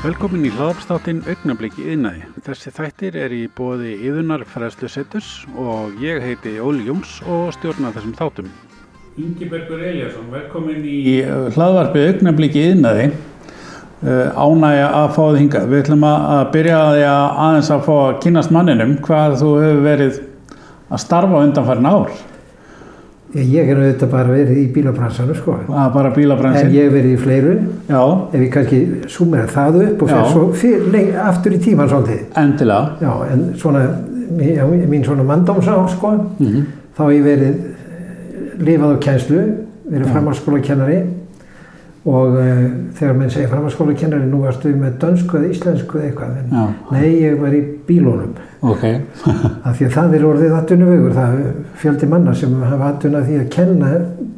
Velkomin í hlaðarpstáttinn Augnabliki yðnaði. Þessi þættir er í bóði yðunar fræðslu setus og ég heiti Óli Jóns og stjórna þessum þáttum. Ingibergur Eliasson, velkomin í hlaðvarpi Augnabliki yðnaði. Ánægja að fá þið hinga. Við ætlum að byrja að því að aðeins að fá að kynast manninum hvað þú hefur verið að starfa undanfærin ár. Ég hef auðvitað bara verið í bílabransanum sko. Er bara bílabransin. En ég hef verið í fleiru. Já. Ef ég kannski sumera það upp og fyrir svo fyrir, lengi, aftur í tíman svolítið. Endilega. Já, en svona, mín svona manndómsár sko, Mhm. þá hef ég verið lifað á kænslu, verið Já. framhaldsskóla kennari og uh, þegar menn segja framhaldsskóla kennari, nú varstu með dönsku eða íslensku eða eitthvað. En, Já. Nei, ég var í bílónum. Ok. Af því að það er orðið atvinnuvegur, það fjöldi manna sem hafa atvinna því að kenna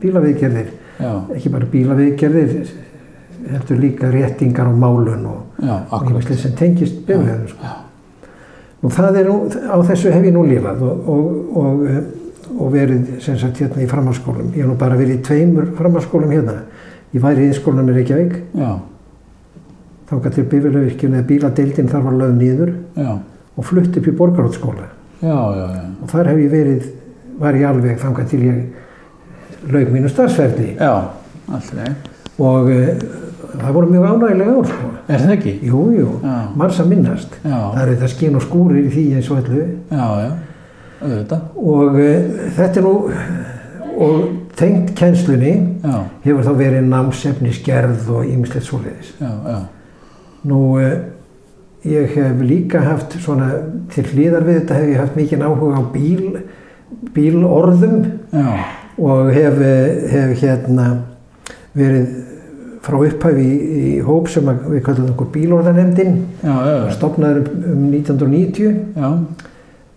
bílaviðgerðir. Já. Ekki bara bílaviðgerðir, heldur líka réttingar og málun og, Já, og akkurat. ýmislegt sem tengist bifræðum. Sko. Nú það er nú, á þessu hef ég nú lifað og, og, og, eh, og verið sem sagt hérna í framhalskólum. Ég hef nú bara verið í tveimur framhalskólum hérna. Ég væri í skólanum í Reykjavík, Já. þáka til bifræðvirkjun eða bíladeildin þar var lögð nýður og flutt upp í já. og þar hef ég verið, var ég alveg þangað til ég laug mínu alltaf. og uh, það voru mjög ánægilega ár sko. Er það ekki? Jú, jú, margs að minnast. Já. Það eru þetta skín og skúrir í því eins og öllu Já, já. Auðvitað. og uh, þetta er nú, og tengt kennslunni Já, hefur þá verið námsefni skerð og ýmislegt svoleiðis. já, já. Nú, uh, ég hef líka haft svona, til hlýðar við þetta hef ég haft mikið áhuga á bíl, bílorðum og hef, hef hérna verið frá upphæfi í, í hóp sem við kallum okkur bílorðanemdin stopnaður um 1990 Já,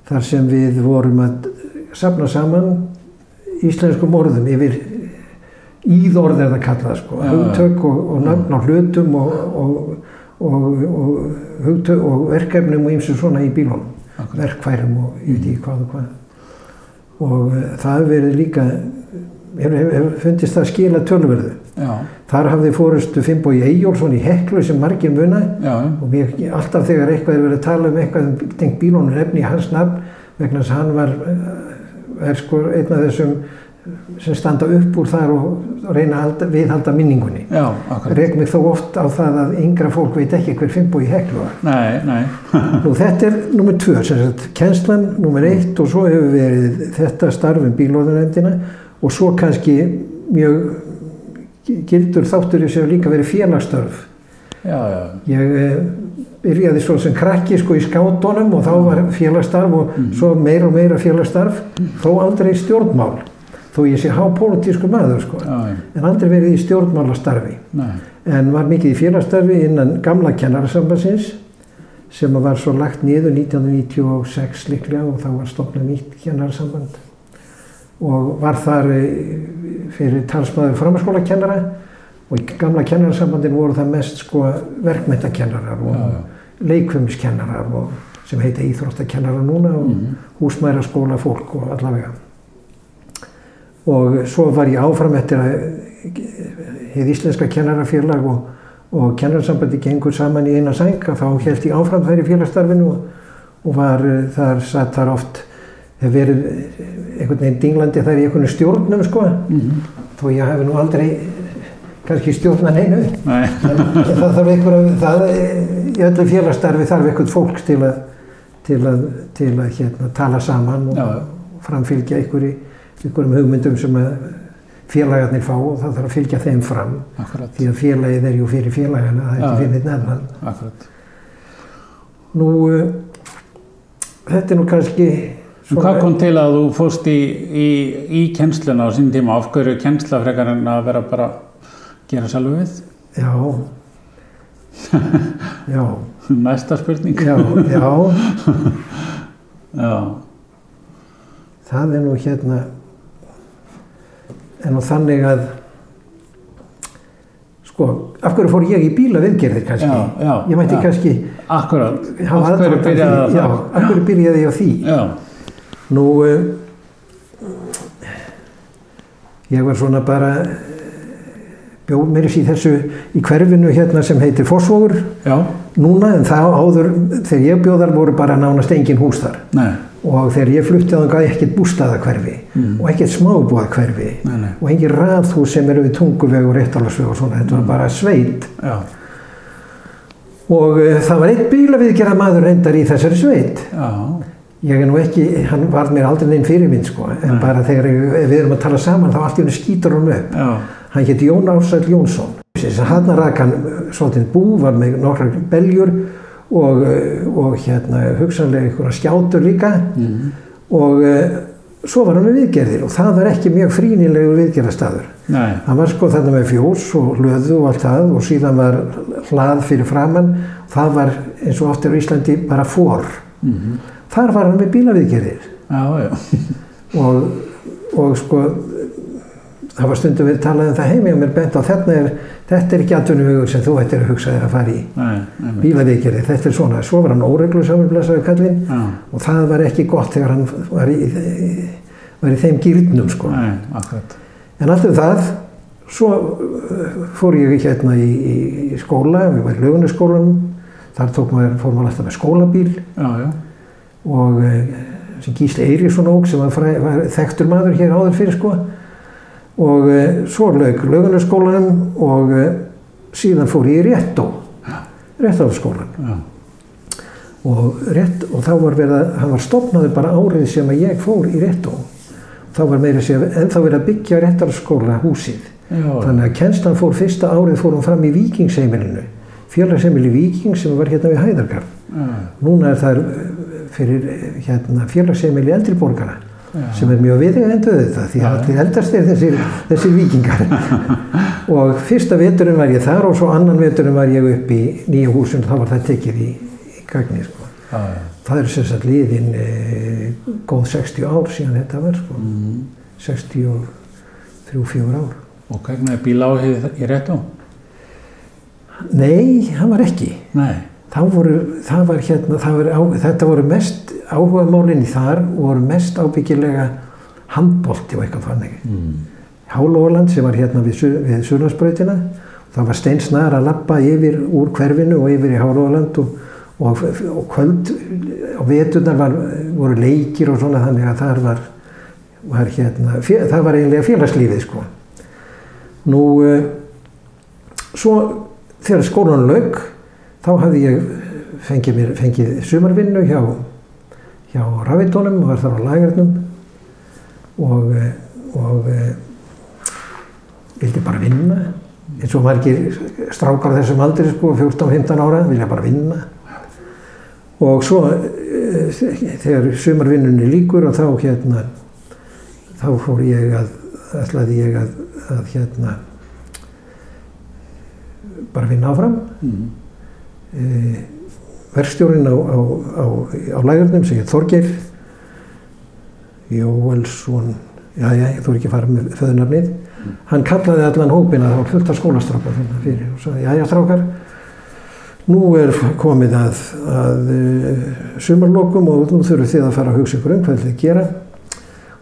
þar sem við vorum að safna saman íslenskum orðum yfir íðorð er það kallað sko, hugtök og, og nöfn á hlutum og, og, og, og, hugtök, og verkefnum og eins og svona í bílunum akkurat. verkfærum og veit ekki hvað og hvað. Og uh, það hefur verið líka hefur hef, hef fundist það skila tölverðu Já, þar hafði fórustu Finnbói Eyjólfsson í Heklu sem margir muna. Já, og mér, alltaf þegar eitthvað er verið að tala um eitthvað um bílónur efni í hans nafn vegna þess að hann var uh, er sko einn af þessum sem standa upp úr þar og reyna að halda, viðhalda minningunni reyk mig þó oft á það að yngra fólk veit ekki hver Finnbói Heklu var Nei, nei. Nú þetta er nummer tvö, kennslan nummer eitt og svo hefur verið þetta starf um bílóðunendina og svo kannski mjög gildur þáttur sem hefur líka verið félagsstörf. Já, já. Ég eh, byrjaði svo sem krakki sko í skátunum og þá var félagsstarf og svo meira og meira félagsstarf, þó aldrei stjórnmál, þó ég sé hápólitísku maður sko, já. en aldrei verið í stjórnmálastarfi Nei. en var mikið í félagsstarfi innan gamla kennarasambansins sem var svo lagt niður 1996 líklega og þá var stofnað nýtt kennarasamband og var þar eh, fyrir talsmaður framhanskólakennara og í gamla kennarasambandin voru það mest sko verkmyndakennarar og Já, já. Leikfumskennarar og sem heita íþróttakennarar núna og Mhm. húsmæraskóla fólk og allavega og svo var ég áfram eftir að hefði íslenska kennarafélag og, og kennararsambandi gengur saman í eina sæng að þá held ég áfram þær í félagsstarfinu og, og var eh, þar, satt þar oft hef verið eh, einhvern veginn dinglandi þar í einhvern stjórnum sko Mhm. þó ég hef nú aldrei kannski stjórnan einu Nei. en það þarf einhver það eh, í öllu félagsstarfi þarf einhvern fólk til að til að, til að hérna, tala saman og já. framfylgja einhverju, einhverjum hugmyndum sem félagarnir fá og það þarf að fylgja þeim fram Akkurat. því að félagið er ju fyrir félagana það er ekki fyrir neitt annan Akkurat. nú uh, þetta er nú kannski En hvað kom til að þú fóst í, í, í kennsluna á sín tíma? Af hverju kennsla frekar en að vera bara að gera sjálfu við? já já, Næsta spurning. já, já Já. það er nú hérna en nú þannig að sko, af hverju fór ég í bílaviðgerðir kannski Já, já, ég mætti já. kannski Akkurat. hafa Af hverju byrjaði það já, af hverju byrjaði ég á því Já. Nú, uh, ég var svona bara bjóð mér í þessu í hverfinu hérna sem heitir Fossvogur Já. núna en það áður þegar ég bjóðar voru bara nánast engin hús þar Nei. og þegar ég flutti þá gæði ekkert bústaðakverfi Mm. og ekkert smábúðakverfi Nei, nei. og engin raðhús sem eru við tunguveg og réttalasveg og svona, þetta var bara sveit Já. og uh, það var einn bílaviðgerða maður reyndar í þessari sveit Já. ég er nú ekki, hann var mér aldrei neinn fyrirminn sko, en Nei. bara þegar ég, við erum að tala saman þá allt í henni skýtur hann upp Já. Hann hétt Jón Ársæll Jónsson hann rak hann svolítið bú var með nokkrar beljur og, eh, og hérna hugsanlega einhverja skjátur líka Mm. og uh, svo var hann með viðgerðir og það var ekki mjög frínilegur viðgerðastaður Nei. hann var sko þarna með fjós og löðu og allt það og síðan var hlað fyrir framann það var eins og oftir á Íslandi bara fór Mm. þar var hann með bílaviðgerðir Já, já. og, og sko það var stundum við talað um það heimi og mér bent á þetta er, þetta er ekki atvinnuhugur sem þú ættir að hugsa þér að fara í Nei. Bílaviðgerði, þetta er svona svo var hann óreglu samanblæsaði kallinn Já. og það var ekki gott þegar hann var í, var í þeim gýrnum sko en alltaf það svo uh, fór ég hérna í, í, í skóla, við varum í lögunaskólanum þar tók maður, fór maður alltaf með skólabíl Já, já. og uh, sem Gísli Eiríksson óg sem var, var þekktur maður hér áður fyrir sko og uh, svo lög lögunarskólanum og uh, síðan fór ég í réttó réttáðarskólan Já. og, rétt, og þá var verið að hann var stopnaður bara árið sem að ég fór í réttó þá var meira að segja ennþá verið að byggja réttarskóla húsið Já. þannig að kennslan fór fyrsta árið fór hún fram í Víkingsheimilinu félagsheimili Víking sem var hérna við Hæðargarð Já. núna er það eh, fyrir eh, hérna, félagsheimili eldri borgara Já. Sem er mjög viðeigandi þetta því að allir eldast er þessir, þessir vikingar og fyrsta veturinn var ég þar og svo annan veturinn var ég upp í nýja húsun og þá var það tekið í, í gagni sko. Já, já. það eru sem sagt liðin e, góð 60 ár síðan þetta var sko. Mm. 63-4 ár Og hvernig er bíláhið í réttu? nei, hann var ekki Nei. voru, það var hérna, það var á, þetta voru mest áhuga málinni þar og voru mest ábyggilega handbolti og eitthvað þannig. Mm. Hálóland sem var hérna við, við Suðlandsbrautina, það var steinsnar að lappa yfir úr hverfinu og yfir í Hálóland og, og, og kvöld og veturnar var, voru leikir og svona þannig að þar var, var hérna, fjö, það var eiginlega félagslífið sko. Nú, uh, svo þegar skólan lauk þá hafði ég fengið, mér, fengið sumarvinnu hjá, hjá Ravitónum og var þar á lagarnum og, eh, og e, vildi bara vinna. Eins og margir strákar þessum aldri sko, 14-15 ára vilja bara vinna. Og svo e, þegar sumarvinnunni líkur og þá hérna þá fór ég að ætlaði ég að, að hérna bara vinna áfram. Mm. e, verkstjórin á, á, á, á lægurnum sem heit Þorgeir Jóelsson já, já, þú er ekki að fara með föðunarnið hann kallaði allan hópin að það var fullt af skólastrákar þarna fyrir og sagði, já, já, strákar nú er komið að, að uh, sumarlokum og nú þurfum þið að fara að hugsa ykkur um hvað þið gera.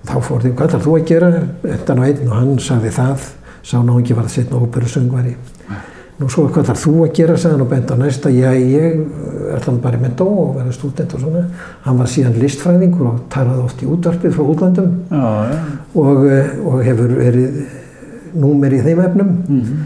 Og þá fór þið, hvað ætlar þú að gera? Endan á einn og hann sagði það sá náðungi var að setna óperu söngvari. Nú svo hvað þarf þú að gera, sagði hann og bent á næsta. Já, ég ætla hann bara í mentó og verða stúdent og svona. Hann var síðan listfræðingur og talaði oft í útvarpið frá útlandum Já, já. og, eh, og hefur verið númer í þeim efnum. Mm.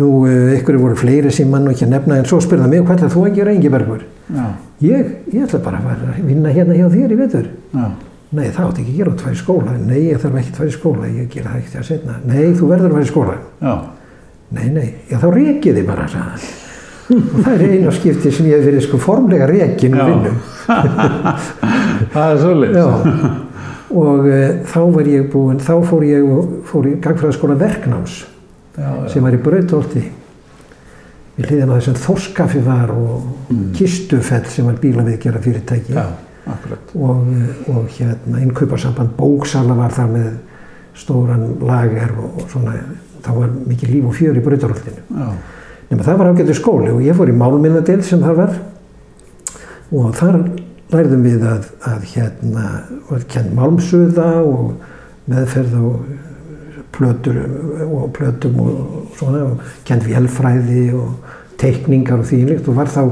Nú, eh, ykkur voru fleiri sem mann og ekki að nefna en svo spurði hann mig, hvað ætlar þú að gera, Ingebergur? Já, Ég, ég ætla bara að vinna hérna hjá þér í vetur. já. Nei, það átti ekki að gera að fara í skóla. Nei, ég þarf ekki að fara í skóla, ég gera það ekki að setna. Nei, þú verður að fara í skóla. Já, Nei, nei, já þá rekið þið bara, hann. Og það er einu skipti sem ég hef verið sko formlega rekin úr Já. vinnu. það er svolítið. Og e, þá var ég búinn, þá fór ég og fór í gagfræðaskóla verknáms já, já. sem var í Brautholti. Við hliðin á þessum Þorskafi var og Mm. Kistufell sem var bílaviðgerra fyrirtæki. Já. Og, eh, og hérna innkauparsamband Bóksala var þar með stóran lager og, og svona, þá var mikið líf og fjör í Brautholtinu. Nefnum það var ágættur skóli og ég fór í málminnadeild sem það var og þar lærðum við að, að hérna var kenn málmsuða og meðferð á plötur og plötum og svona og kent velfræði og teikningar og þýlikt og var þá,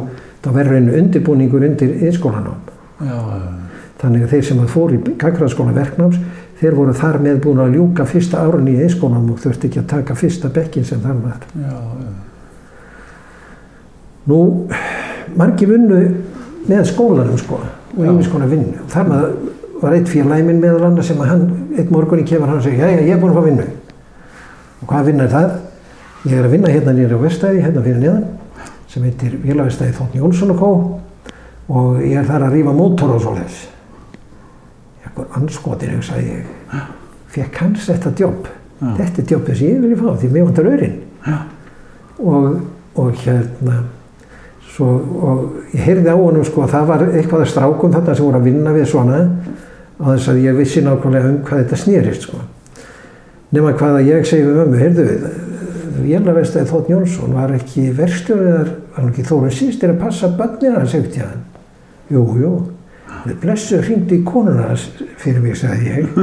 þá verður einu undirbúningur undir já, Þannig að þeir sem að fór í gaggraðskóla verknáms, þeir voru þar með búin að ljúka fyrsta árun í yðskólanum og þurfti ekki að taka fyrsta bekkin sem þar var. já, já. Nú, margi vunnu með skólanum sko og yfir skóla vinnu. Og þar maður var eitt félagminn meðal annars sem að hann, eitt morgunni kemur hann og segir, já, já, ég er búin að fá vinnu. Og hvað vinna er það? Ég er að vinna hérna nýra á vestæði, hérna fyrir neðan, sem heitir Vélavestæði Þóttn Jónsson og Kó og ég er þar að rífa mótor og svoleiðis. Jakkur anskotin, hugsaði ég, fekk hans þetta. Já. Þetta er djobbið sem ég vilja fá, því mér vantar öyrinn og, og hérna svo, og ég heyrði á honum sko að það var eitthvað að strákum þarna sem voru að vinna við svona á þess að ég vissi nákvæmlega um hvað þetta snýrist sko. Nema hvað að ég segi við mömmu, heyrðu Vélavestæði Þótt Jónsson var ekki verkstjóðar, var hann ekki Þórun sístir að passa börnina, segti hann. Jú, jú, blessu hringdu í konuna fyrir mig, sagði ég.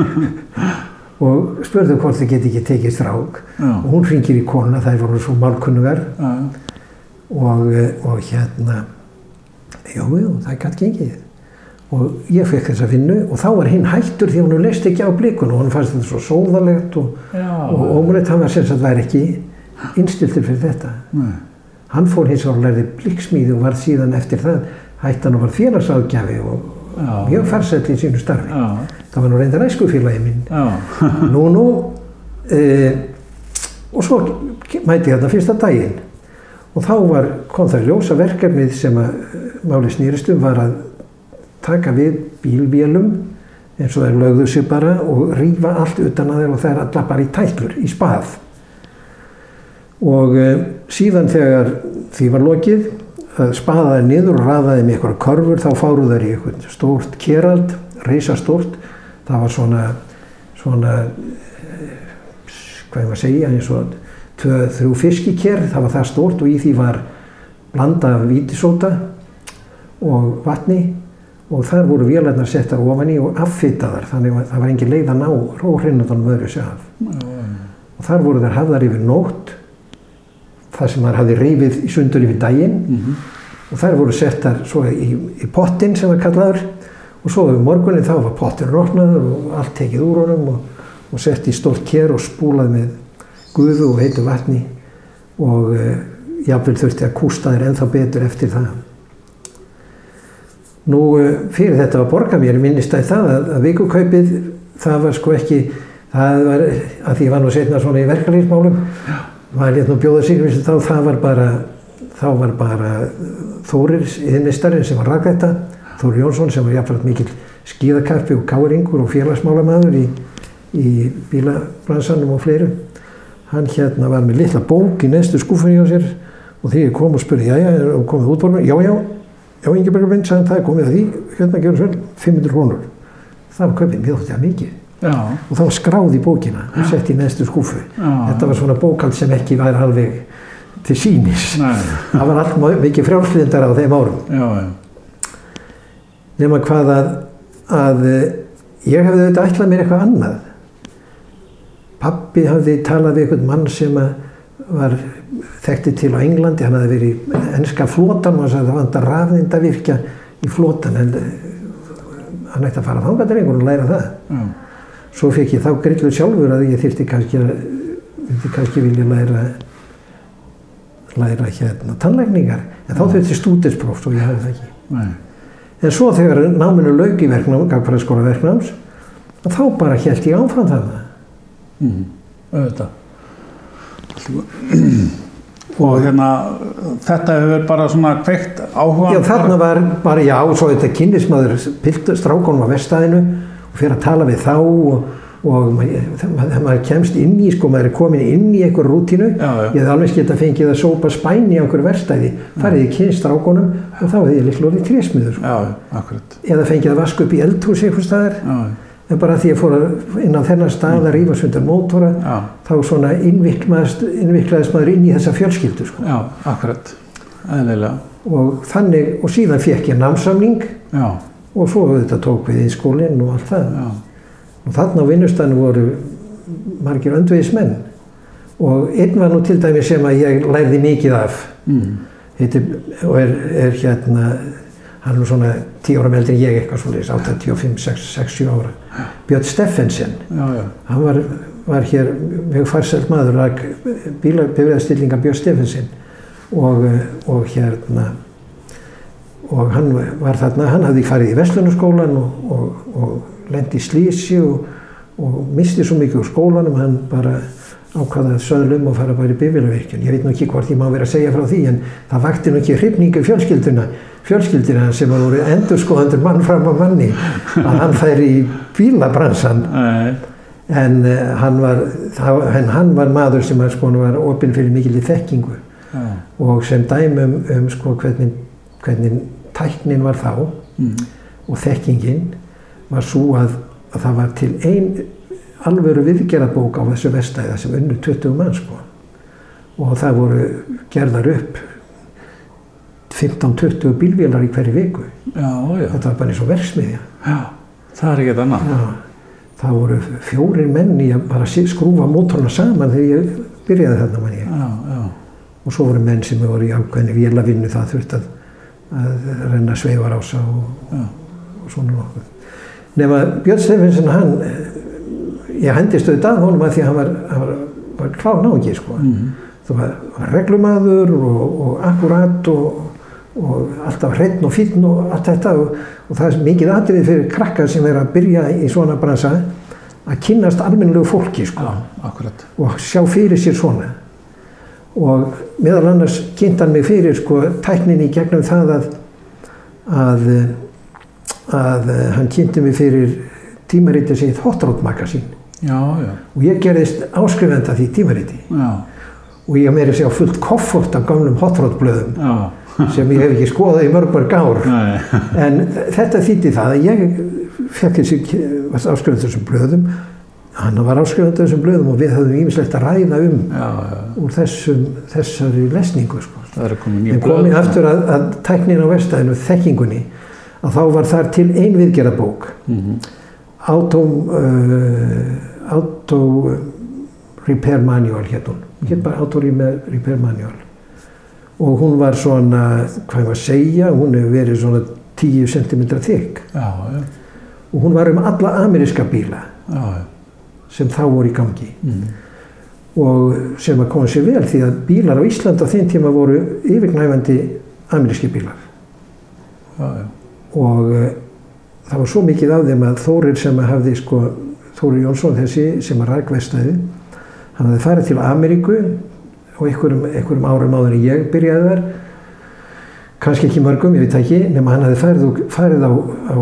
Og spurðu hvort þið geti ekki tekið strák. Já, og hún ringir í konuna, þær voru svo málkunnugar. Já, og, eh, og hérna jú, jú, það gæti gengið. Og ég fekk þessa vinnu og þá var hinn hættur því hún leist ekki á blikun og hann fannst þetta svo sóðalegt og, og ómulegt. Hann var sem sagt væri ekki innstiltur fyrir þetta. Nei, hann fór hins vegar að lærði bliksmíði og var síðan eftir það hættan og var félagsáðgjafi og já, mjög farsæll í sínu starfi. Já, það var nú reyndar æskufélagi minn. Nú, nú e, og svo mæti ég þarna fyrsta daginn og þá var, kom það ljósa verkefnið sem að eh, máli snýristum var að taka við bílvélum eins og þeir lögðu sér bara og rýfa allt utan að þeir og þeir allar bara í tætlur, í spað. Og e, síðan þegar því var lokið að spaðaði niður og raðaði með eitthvað korfur þá fáru þær í eitthvað stórt kerald, reysastórt það var svona svona eh, hvað ég maður að segja eins og tvö, þrjú fiskiker það var það stórt og í því var blanda vítisóta og vatni og þar voru vélarnar settar ofan í og affitaðar þannig að það var engin leið að ná róhrinnandunum öðru sig af. Og þar voru þær hafðar yfir nótt það sem maður hafði reyfið í sundur yfir daginn. Mhm, og þær voru settar svo í, í pottin sem var kallaður. Og svo við morgunin þá var pottin rofnaður og allt tekið úr honum og, og sett í stórt kér og spúlað með gufu og heitu vatni og e, jáfnvel þurfti að kústa þér ennþá betur eftir það. Nú e, fyrir þetta var borga mér minnist að það að, að vikukaupið það var sko ekki, það var að því ég var nú setna svona í verkalýsmálum var ég nú bjóða sig þá það var bara þá var bara Þórir yðnistarinn sem var rakvætta Þórir Jónsson sem var jafnvægt mikil skíðakarpi og káringur og félagsmálamaður í, í bílabransanum og fleiru hann hérna var með litla bók í neðstu skúfunni á sér og því ég kom og spurði, já, já, komið útborðum, já, já, já, Ingebergur Vind sagði það komið að því, hérna gerur svo 500 krónur. Það var kaupið, mér þótti það mikið. já, Og það var skráð í bókina og sett í neðstu skúfu. já, Þetta var svona bókald sem ekki væri alveg til sínis. nei, Það var allt mikið frjálslindar á þeim árum. já, já, Nefna hvað að, að eh, ég hefði auðvitað ætlað mér eitthvað annað. Pappi hafði talað við einhvern mann sem að var þekkti til á Englandi, hann hafði verið í ennska flotan og hann sagði að það vantar rafnindavirkja í flotan en eh, hann ætti að fara þangað til einhvern og læra það. já, Svo fekk ég þá grillu sjálfur að ég þyrfti kannski að kannski vilja læra læra hérna tannlækningar en þá þurfti stúdinspróf svo ég hafði það ekki. nei, En svo þegar náminu lauk í verknám, gagfræðskóla verknáms, þá bara held ég áfram þarna. Mhm, auðvitað. Og hérna, þetta hefur bara svona kveikt áhuga. Já, þarna var bara, já, svo þetta kynnismæður strákonum á vestæðinu og fyrir að tala við þá og, og þegar maður kemst inn í, sko, maður er komin inn í einhver rútínu, Já, já. ég hefði alveg geta fengið að sópa spæni á einhver verstæði, farið í kynstrákonum og þá hefði ég líklega orðið trésmiður, sko. Já, akkurat. Eða fengið að vaska upp í eldhúsi einhver staðar, Já, en bara því ég fór að inn á þennan stað að rífa sundur mótora, já, þá svona innviklaðist, maður inn í þessa fjölskyldu sko. já, akkurat. Eðlilega. og þannig, og síðan fekk ég námsamning Já, og svo auðvitað tók við í skólinn og allt það já, og þarna á vinnustæðinu voru margir öndvegismenn og einn var nú til dæmi sem að ég lærði mikið af Mm. heitir, og er, er hérna hann er nú svona 10 ára meldri ég eitthvað svolítið 85, 6, 6, 7 ára. Björn Steffensen hann var, var hér mjög farsælt maður lag bílabifriðastillinga Björn Steffensen og, og hérna og hann var þarna, hann hafði farið í Vestlunarskólan og, og, og lendi í slísi og, og misti svo mikið úr skólanum, hann bara ákvaða að söðlum og fara bara í bifriðavirkjun. Ég veit nú ekki hvort ég má vera að segja frá því en það vakti nú ekki hrifningu fjölskylduna, fjölskyldina sem var voru endur skoðandur mann fram á manni að hann færi í bílabransan en, uh, hann var, en hann var maður sem var, sko, var opinn fyrir mikil í þekkingu Já. og sem dæmum um sko, hvernig, hvernig tæknin var þá Mm. og þekkingin var svo að, að það var til ein alvöru viðgerðabók á þessu vestæða sem unnu 20 mann sko. og það voru gerðar upp 15-20 bílvélar í hverju viku Já, já. þetta var bara eins og verksmiðja Já. Það er ekkert annað. Já, það voru fjórir menn í að bara skrúfa mótorna saman þegar ég byrjaði þarna mann ég. Já, já. Og svo voru menn sem voru í ákveðinni vélavinnu það þurft að, að renna sveifar ása og, Já. og svona nokkuð. Nefn að Björn Steffensen hann, ég hendist auðvitað honum að því að hann var, var, var klár nági sko. Mm. Það var, var reglumadur og, og akkurat og, og alltaf hreitn og fítn og allt þetta og, og það er mikið atrið fyrir krakkar sem er að byrja í svona bransa að kynnast almennilegu fólki sko, akkurat. og sjá fyrir sér svona og meðal annars kynnt hann mig fyrir sko, tækninni gegnum það að, að, að hann kynnti mig fyrir tímaritið sitt Hot Rod Magazine Já, já. og ég gerðist áskrifenda því tímariti Já, og ég meiri sér á fullt koffort af gamlum Hot Rod blöðum já. Sem ég hef ekki skoðað í mörg mörg ár. Nei. en þetta þýtti það að ég fekk þessi áskrifandi þessum blöðum. Hann var áskrifandi þessum blöðum og við höfum ímislegt að ræða um Já, já. úr þessum, þessari lesningu sko. En komið aftur að, að tæknin á vestæðinu þekkingunni að þá var þar til ein viðgerðabók. Mm Auto, uh, auto Repair Manual hétt hún. Hétt bara Auto Repair Manual og hún var svona hvað var að segja, hún hefur verið svona 10 cm já. og hún var um alla ameríska bíla Já, sem þá voru í gangi Mm. og sem að koma sér vel því að bílar á Ísland á þeim tíma voru yfirgnæfandi ameríski bílar Já, já. og uh, það var svo mikið af þeim að Þórir sem að hafði sko, Þórir Jónsson þessi sem að rækvestæði hann hafði farið til Ameríku og einhverjum, einhverjum árum áður en ég byrjaði þar kannski ekki mörgum, ég veit ekki nema hann hafði farið, farið á, á,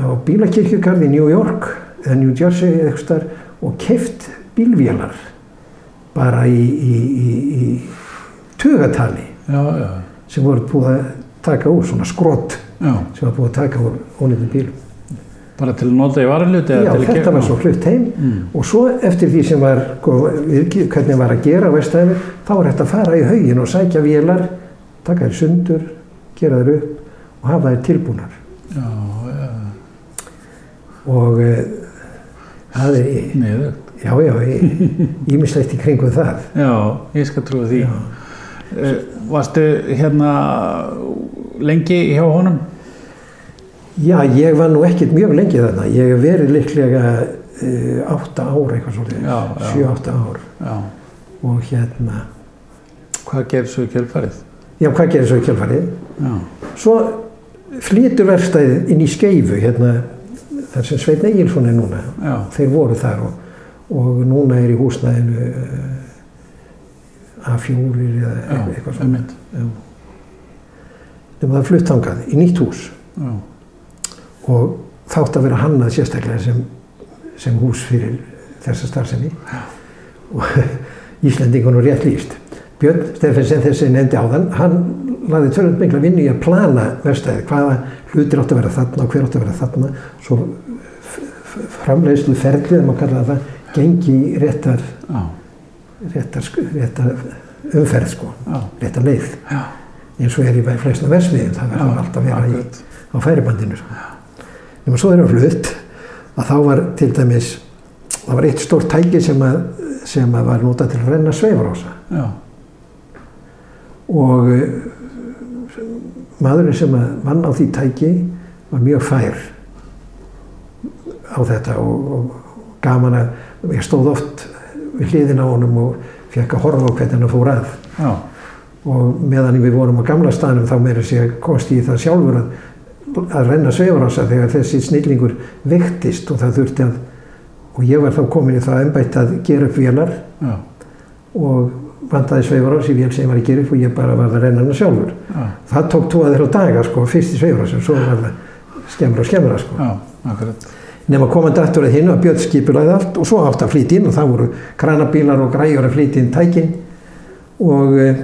á bílakirkjugarð í New York eða New Jersey eða eitthvað starf og keift bílvélar bara í, í, í, í tugatali Já, já. sem voru búið að taka úr svona skrott Já. sem var búið að taka úr ónýttum bílum. Bara til að nota í varaljuti? Já, þetta var svo flutt heim Mm. og svo eftir því sem var, sko, hvernig var að gera á vestæðinu, þá var þetta að fara í haugin og sækja vélar, taka þér sundur, gera þér upp og hafa þér tilbúnar. Já, já. Og e, það er, Niður. já, já, ímislegt í kringum það. Já, ég skal trúa því. Eh, Varstu hérna lengi hjá honum? Já, ég var nú ekkert mjög lengi þarna. Ég hef verið líklega e, átta ár eitthvað svolítið, Já, já. sjö, átta ár Já. og hérna, Hvað gerir svo í kjölfarið? já, hvað gerir svo í kjálfarið? Já. Svo flytur verkstæðið inn í skeifu hérna, þar sem Sveitn Egilsson er núna. Já. Þeir voru þar og, og núna er í húsnæðinu uh, A4 eða Já, eitthvað, eitthvað svona. einmitt. Nefnum það er flutt þangað í nýtt hús Já. Og þátt að vera hannað sérstaklega sem, sem hús fyrir þessa starfsemi. Og Íslandingunum rétt líst. Björn Steffensen þessi nefndi á þann, hann laði tölvöld mikla vinnu í að plana verstæði, hvaða hlutir átt að vera þarna og hver átt að vera þarna, svo framleiðslu ferlið, maður kalla það, gengi réttar, réttar, réttar umferð, sko, réttar leið, eins og er í flestum versmiðum, það verður alltaf að vera í, á færibandinu, sko. Nefnum svo þeirra flutt, að þá var til dæmis það var eitt stórt tæki sem að, sem að var notað til að renna sveifarása. Og eh, maðurinn sem vann á því tæki var mjög fær á þetta og, og gaman að ég stóð oft við hliðin á honum og fekk að horfa á hvernig hann fór að. Já. og meðan við vorum á gamla staðnum þá meira sé að komst ég í það sjálfur að, að renna sveifarása þegar þessi snillingur vektist og það þurfti að og ég var þá komin í það ennbætt að gera upp vélar Já. og vandaði sveifarás í vél sem var að gera upp og ég bara var að renna hana sjálfur Já. það tók tóa þeirra daga sko, fyrst í sveifarás og svo var það skemmra og skemmra sko. Nema komandi aftur að hinn og björn skipulaði allt og svo átt að flytja inn og það voru kranabílar og græjur að flytja inn tækin og eh,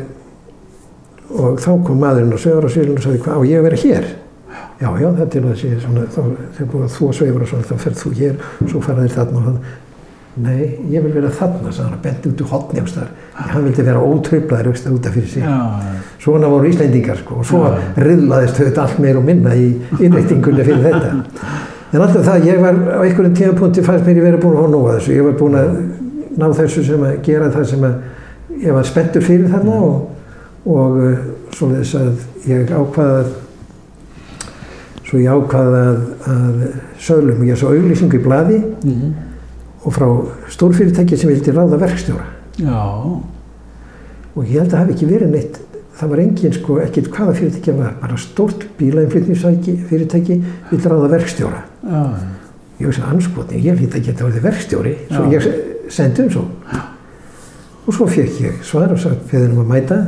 og þá kom maðurinn á sveifarásvílun og sagði hvað á ég að vera hér já já þetta er nú þessi svona, þá, þegar búið að þú að sveifar og svona þá ferð þú hér svo fara þér þarna og þannig Nei, ég vil vera þarna, sagði hann, bendi út úr hotni ástæðar. Hann vildi vera ótröflaður auðvitað út af fyrir sig. Já. Svona voru Íslendingar sko og svo Já. riðlaðist höfð allt meir og minna í innreitingunni fyrir þetta. En alltaf það, ég var á einhverjum tímapunkti fannst mér ég verið búin að hóna nóga þessu. Ég var búin að ná þessu sem að gera það sem að ég var spenntur fyrir þarna og, og uh, svoleiðis að ég ákvaða að svo ég ákvaða að, að söglum og ég svo auglýsingu í blaði Mhm. og frá stórfyrirtæki sem vildi ráða verkstjóra Já. og ég held að það hafi ekki verið neitt það var engin sko, ekkert hvaða fyrirtæki var bara stórt bílainflutningsfyrirtæki fyrirtæki vildi ráða verkstjóra Já. ég veist að anskotni, ég hlýtt ekki að það var verkstjóri svo Já. ég sendi um svo og svo fekk ég svar og sagt við erum að mæta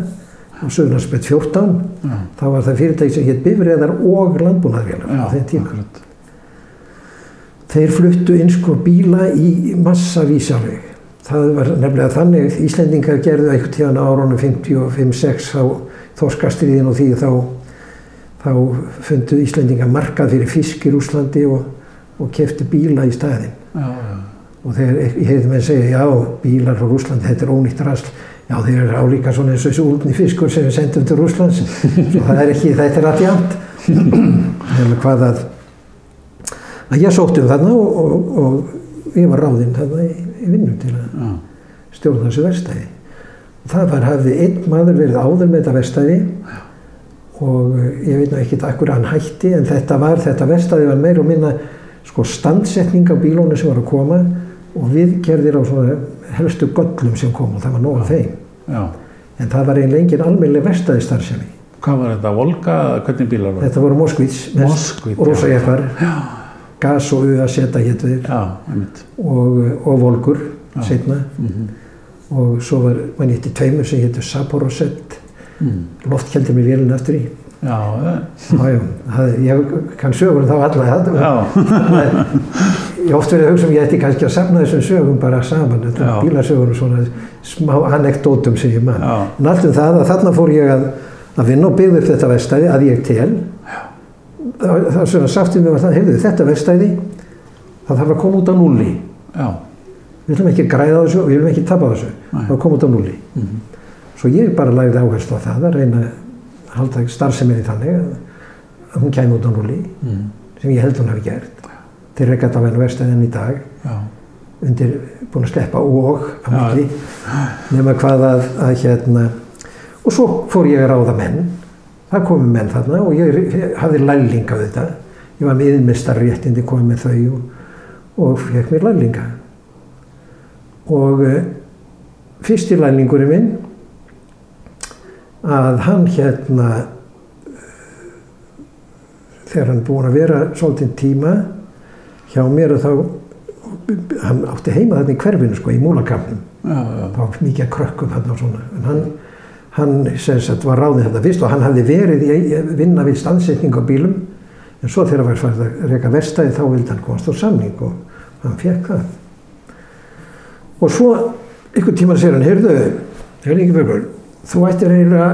á Suðurlandsbyrð 14 Já. þá var það fyrirtæki sem hétt bifriðar og landbúnaðvélar á þeim tíma Akkurat. þeir fluttu inn sko bíla í massavísi alveg. Það var nefnilega þannig, Íslendingar gerðu eitthvað tíðan á árunum 55-6 á Þorskastriðin og því þá, þá fundu Íslendingar markað fyrir fisk í Rúslandi og, og kefti bíla í staðin. Já. Og þegar ég heyrði menn segja, já, bílar frá Rúslandi, þetta er ónýtt rasl. Já, þeir eru álíka svona eins og þessu úlni fiskur sem við sendum til Rúslands. Svo það er ekki, þetta er allt jæmt. Nefnum hvað að, að ég sótti um þarna og, og, og ég var ráðinn þarna í, í vinnum til að stjórna þessu verstæði. Það var, hafði einn maður verið áður með þetta verstæði og ég veit nú ekkert akkur hann hætti en þetta var, þetta verstæði var meir og minna sko standsetning á bílónu sem var að koma og viðgerðir á svona helstu göllum sem kom og það var nóg af þeim. Já. En það var einlega engin almennileg verstæði starfsemi. Hvað var þetta? Volga? Hvernig bílar var Þetta voru Moskvits rosa Já. gas og uða seta hétt við og, og Volgur setna Mm og svo var mann eitt í tveimur sem héttu Saporosett mm. loftkjældi með vélina aftur í Já, já. Já, já, það, ég kann sögur þá alla það, Já. Ég oft verið að hugsa um ég ætti kannski að safna þessum sögum bara saman og svona smá anekdótum sem ég mann Já. en allt um það að þarna fór ég að, að vinna og byggði upp þetta vestæði að ég tel. Það, það er svona mig var það, heyrðu þetta vestæði það þarf að koma út á núli Já. við viljum ekki græða þessu og við viljum ekki tapa þessu. Nei. það koma út á núli Mm svo ég bara lagði áherslu á það að reyna að halda starfseminni þannig að, að hún kæmi út á núli mm. sem ég held hún hafi gert til reykjata venn verstaðin í dag. Já. undir búin að sleppa og Já. milli. Nema hvað að, að hérna og svo fór ég að ráða menn. Það komu menn þarna og ég, ég hafði lællinga við þetta. Ég var með yðmistar réttindi komið með þau og, og fekk mér lællinga. Og uh, fyrsti lælingurinn minn að hann hérna eh, þegar hann búin að vera svolítið tíma hjá mér og þá hann átti heima þarna í hverfinu sko í múlakamnum það var mikið að krökkum hann og svona. En hann, hann sem sagt var ráðið þetta fyrst og hann hafði verið í vinna við standsetning á bílum. En svo þegar hann var farið að reyka verstaði þá vildi hann komast á samning og hann fekk það. Og svo einhvern tíma sér hann heyrðu, Helgi Björgur þú ættir eiginlega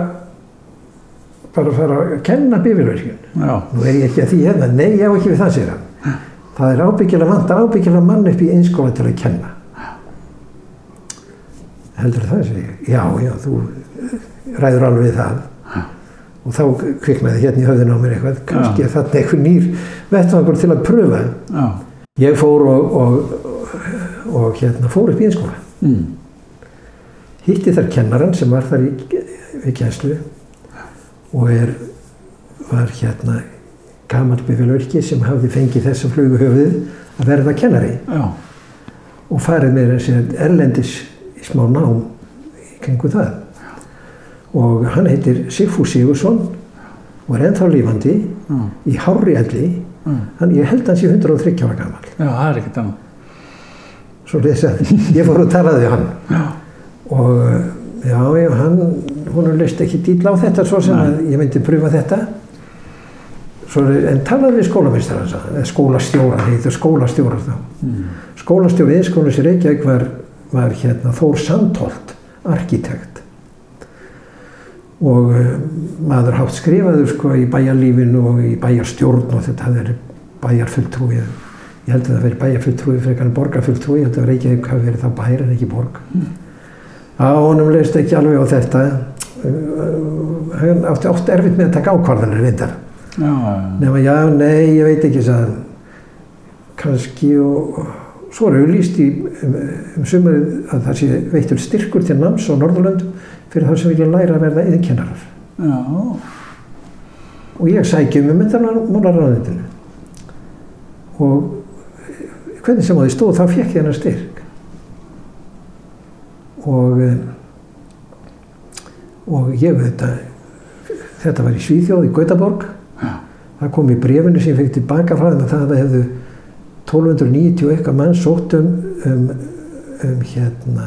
bara að fara að kenna bifilverkjun Já. nú er ég ekki að því hérna, nei ég á ekki við það sér hann það er ábyggilega vantar ábyggilega mann upp í einskóla til að kenna. Heldur það ég. Já, já, þú ræður alveg það. Og þá kviknaði hérna í höfðinu á mér eitthvað. Kannski er þarna eitthvað nýr vettvangur til að pröfa. Já. ég fór og, og og hérna fór upp í einskóla. Mm. Hitti þar kennaran sem var þar í, í kjænslu og er, var hérna gammal bifilverki sem hafði fengið þessum flugu höfuð að verða kennari Já. og farið með þessi erlendis í smá nám í kringu það. Og hann heitir Sigfús Sigursson og er ennþá lífandi Já. í hárri elli. Já. Hann, ég held hans í 130 ára gammal. Já, það er ekkert annað. Svo lesa, ég fór og talaði hann Já. og já, já, hann, hún leist ekki dýla á þetta svo sem að ég myndi pröfa þetta. En talaði við skólamestara, eða skólastjóra, það heitir skólastjóra þá. Mm. Skólastjóri Eðskólas í Reykjavík var, var hérna Þór Sandholt, arkitekt. Og uh, maður hátt skrifaður sko í bæjarlífinu og í bæjarstjórn og þetta það er bæjarfulltrúi. Ég held að það veri bæjarfulltrúi frekar en borgarfulltrúi, ég held að Reykjavík hafi verið þá bæjar en ekki borg. Á honum leist ekki alveg á þetta. Uh, hann átti oft erfitt með að taka ákvarðanir vindar. Já, já. Nei, ég veit ekki hann. kannski og og svo er auðlýst í um, um sumarið að það sé veittur styrkur til náms á Norðurlöndum fyrir þá sem vilja læra að verða yðinkennarar og ég sæki um myndarmálaráðinu og hvernig sem á því stóð þá fekk ég hennar styrk og eh, og ég veit að þetta var í Svíþjóð í Gautaborg. Það kom í brefinu sem ég fekk tilbaka frá þeim að það hefðu 1290 eitthvað mann sótt um, um, um hérna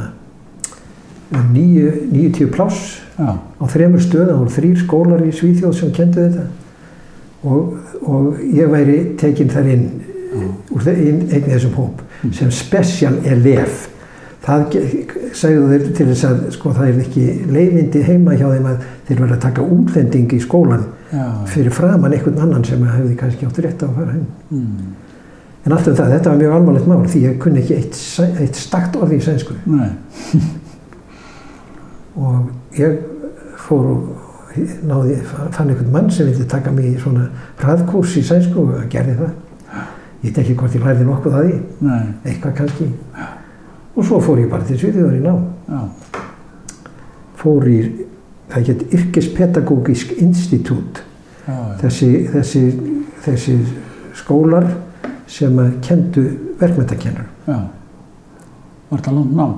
um níu, 90 pláss Já. á þremur stöðum, það voru þrýr skólar í Svíþjóð sem kendu þetta. Og, og ég væri tekinn þar inn úr þe- inn, einn þessum hóp sem special elef. Það segðu þeir til þess að sko það er ekki leiðindi heima hjá þeim að þeir verða að taka útlending í skólan Já. Fyrir framann einhvn annan sem hefði kannski átt rétt á að fara heim Mm. en allt um það, þetta var mjög alvarlegt mál því ég kunni ekki eitt, eitt stakt orði í sænsku. Og ég fór og náði, fann einhvern mann sem vildi taka mig í svona hraðkurs í sænsku og gerði það. Ég veit ekki hvort ég lærði nokkuð að því. Nei. eitthvað kannski. Og svo fór ég bara til Svíþjóðar í nám. Já. fór í, það get Yrkespedagógisk Institút já. þessi, þessi, þessi skólar sem að kendu verkmyndakennar. Var þetta langt nám?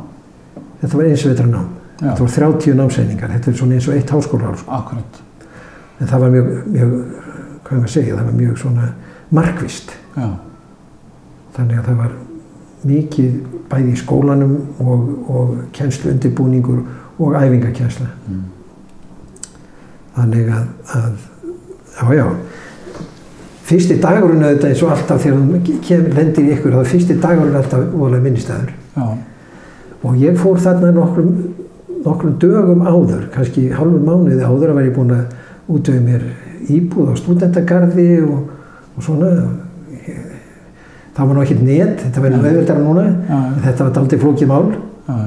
þetta var eins veitra nám Já. þetta voru 30 námseiningar þetta er svona eins og eitt háskóla sko. Akkurat. en það var mjög, mjög hvað er maður að segja, það var mjög svona markvist Já. þannig að það var mikið bæði í skólanum og, og kennslu undirbúningur og æfingakensla Mm. Þannig að, að já já. Fyrsti dagurinn auðvitað eins og alltaf þegar kem, lendir í ykkur þá fyrsti dagurinn alltaf vorulega minnistæður og ég fór þarna nokkrum, nokkrum dögum áður kannski halvum mánuði áður að var ég búinn að útöðu mér íbúð á stúdendagarði og, og svona. Það var nú ekkert net þetta verður auðvitað núna. Já. þetta var aldrei flókið mál. Já.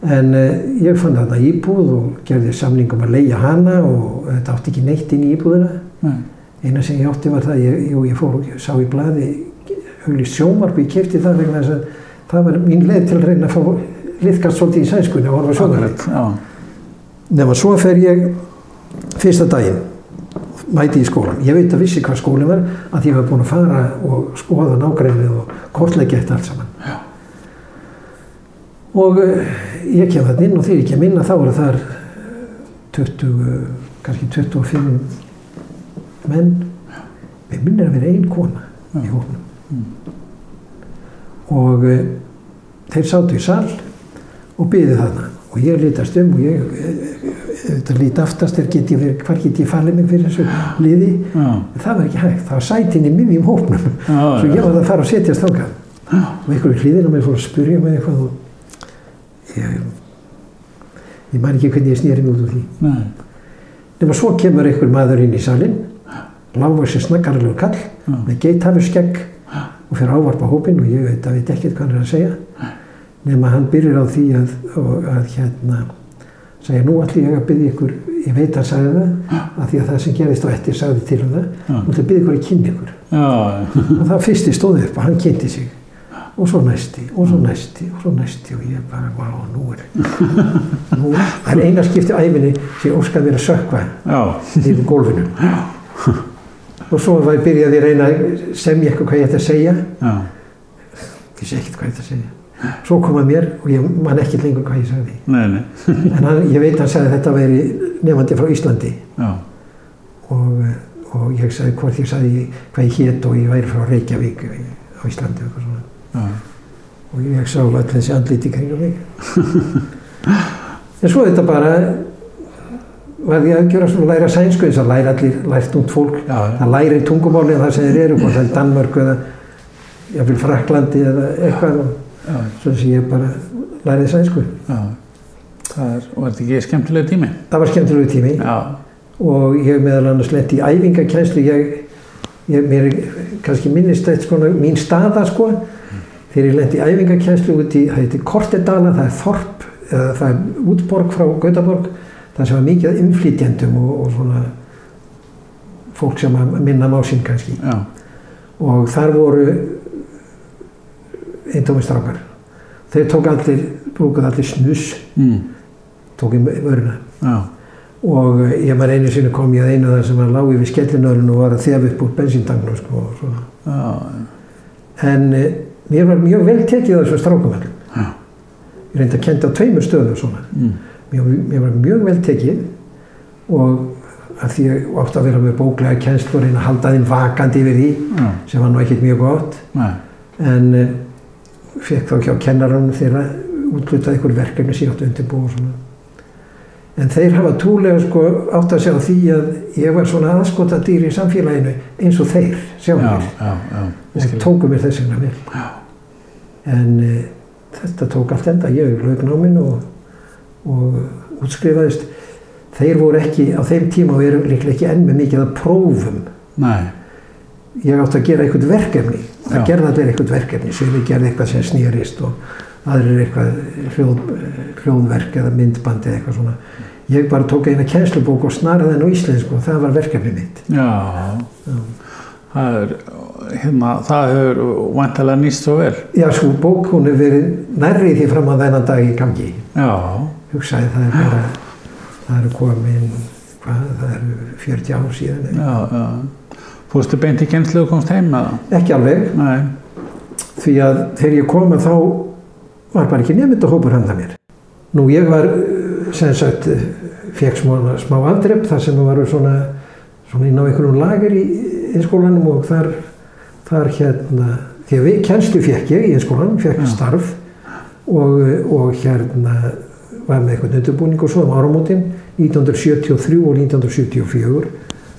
En uh, ég fann þarna íbúð og gerði samning um að leia hana og þetta átti ekki neitt inn í íbúðina. Nei. Eina sem ég átti var það, ég, jú, ég fór og sá í blaði auðvitað sjómarp, ég kefti það vegna þess að það var mín leið til að reyna að fá liðkast svolítið í sænskunni og horfa. Akkurat. Já. Nefna svo fer ég fyrsta daginn, mæti í skólan. Ég veit að vissi hvað skólinn var, að ég var búinn að fara og skoða nágreinið og kortleggja þetta allt saman. Já. Og uh, ég kem þarna inn og þegar ég kem inn að þá eru þar 20, kannski 25 menn. Við minnir að vera ein kona í Já. hóknum. Mm. Og uh, þeir sátu í sal og byði þarna. Og ég lítast um og ég, þetta líti aftast er get ég verið, hvar get ég falið mig fyrir þessu liði. Já. En það var ekki hægt, það var sætin í miðjum hóknum. Já. Svo ég var það að fara og setjast þákað. Já. og einhverju hlýðin á mig fór að spyrja mig eitthvað og ég, ég man ekki hvernig ég snýri út úr því. Nei. Nefnum svo kemur einhver maður inn í salin, sér snakkarlegur kall Já. með geithafur skegg og fyrir ávarpa hópinn og ég veit, veit ekkert hvað hann er að segja. Nefnum hann byrjar á því að, og, að hérna, segja nú ætlum ég að byrja ykkur, ég veit að sagði það, að því að það sem gerist á eftir sagði til um það, nú ég að byrja ykkur að kynna ykkur. Já. og það fyrsti stóði upp og hann kynnti sig og svo næsti og svo næsti og svo næsti og ég bara, vá, nú er nú, það. Er eina skipti æfinni sem ég óskaði mér að sökva yfir gólfinu. Og svo var ég byrjaði að reyna að semja eitthvað hvað ég ætti að segja. Já, vissi ekkert hvað ég ætti að segja. Svo kom að mér og ég man ekkert lengur hvað ég sagði. Nei, nei, en hann, ég veit að hann sagði að þetta væri nefandi frá Íslandi. Og, og ég sagði hvort ég sagði hvað ég hét og ég væri frá Reykjavík á Íslandi og eitthvað svona já, og ég sá allir þessi andliti kringum mig. En svo þetta bara var ég að gera svona læra sænsku eins og læra allir lært út fólk. Já, já, það læri tungumáli en það sem þeir eru hvort það er Danmörk eða jáfnvel Fraklandi eða eitthvað. Og svo sem ég bara lærið sænsku. Já. Það er, var þetta ekki skemmtilega tími? það var skemmtilegu tími. Já, og ég meðal annars lent í æfingakænslu ég, ég mér kannski minnist eitt sko mín staða sko þegar ég lent í æfingakænslu út í það heitir Kortedala, það er Þorp eða það er útborg frá Gautaborg það sem var mikið af innflytjendum og, og svona fólk sem minna má sín kannski. Já, og þar voru eintómistrákar þeir tók allir, brúkuð allir snus mm, tók í vöruna. Já, og eh, ég man einu sinni kom ég að einu þar sem að lági við skellinörun og var að þef upp úr bensíndagnum sko, og svona. já, en e, mér var mjög vel tekið á þessu strákumallum já, ég reyndi að kenda á tveimur svona. Mm, mér, mér var mjög vel tekið og að því ég átti að vera með bóklega kjenslu og reyna að halda þeim vakandi yfir því já, sem var nú ekkert mjög gott. Nei, en e, fekk þá hjá kennaranum þeirra útlutað ykkur verkefni sem ég átti að undirbúa og svona. En þeir hafa trúlega sko átt að sjá því að ég var svona aðskota dýr í samfélaginu eins og þeir já, sjálfur já, já, ég og tóku mér þess vegna vel. En e, þetta tók allt enda. Ég lauk náminn og, og útskrifaðist. Þeir voru ekki á þeim tíma og eru líklega ekki enn með mikið að prófum. Nei, ég átti að gera eitthvað verkefni. Það Já. gerði allir eitthvað verkefni. Sem ég gerði eitthvað sem snýrist og aðrir eitthvað hljóð, hljóðverk eða myndbandi eða eitthvað svona. Ég bara tók eina kennslubók og snaraði henn á íslensku og það var verkefni mitt. Já, það er, hérna, það hefur vantilega nýst svo vel. já, svo bók hún hefur verið nærri því fram á þennan dag í gangi Já, hugsaði það er bara það eru komin hvað, það eru 40 ár síðan já, já. Fórstu beint í kennslu og komst heim með það? ekki alveg, Nei, því að þegar ég kom að þá var bara ekki nefndahópur handa mér nú ég var eh, sem sagt eh, fekk smá, smá afdrepp þar sem var svona, svona inn á einhverjum lager í einskólanum og þar, þar hérna því að við kennslu fekk ég í einskólanum fekk Já. starf og, og hérna var með eitthvað undirbúning og svo um áramótin 1973 og 1974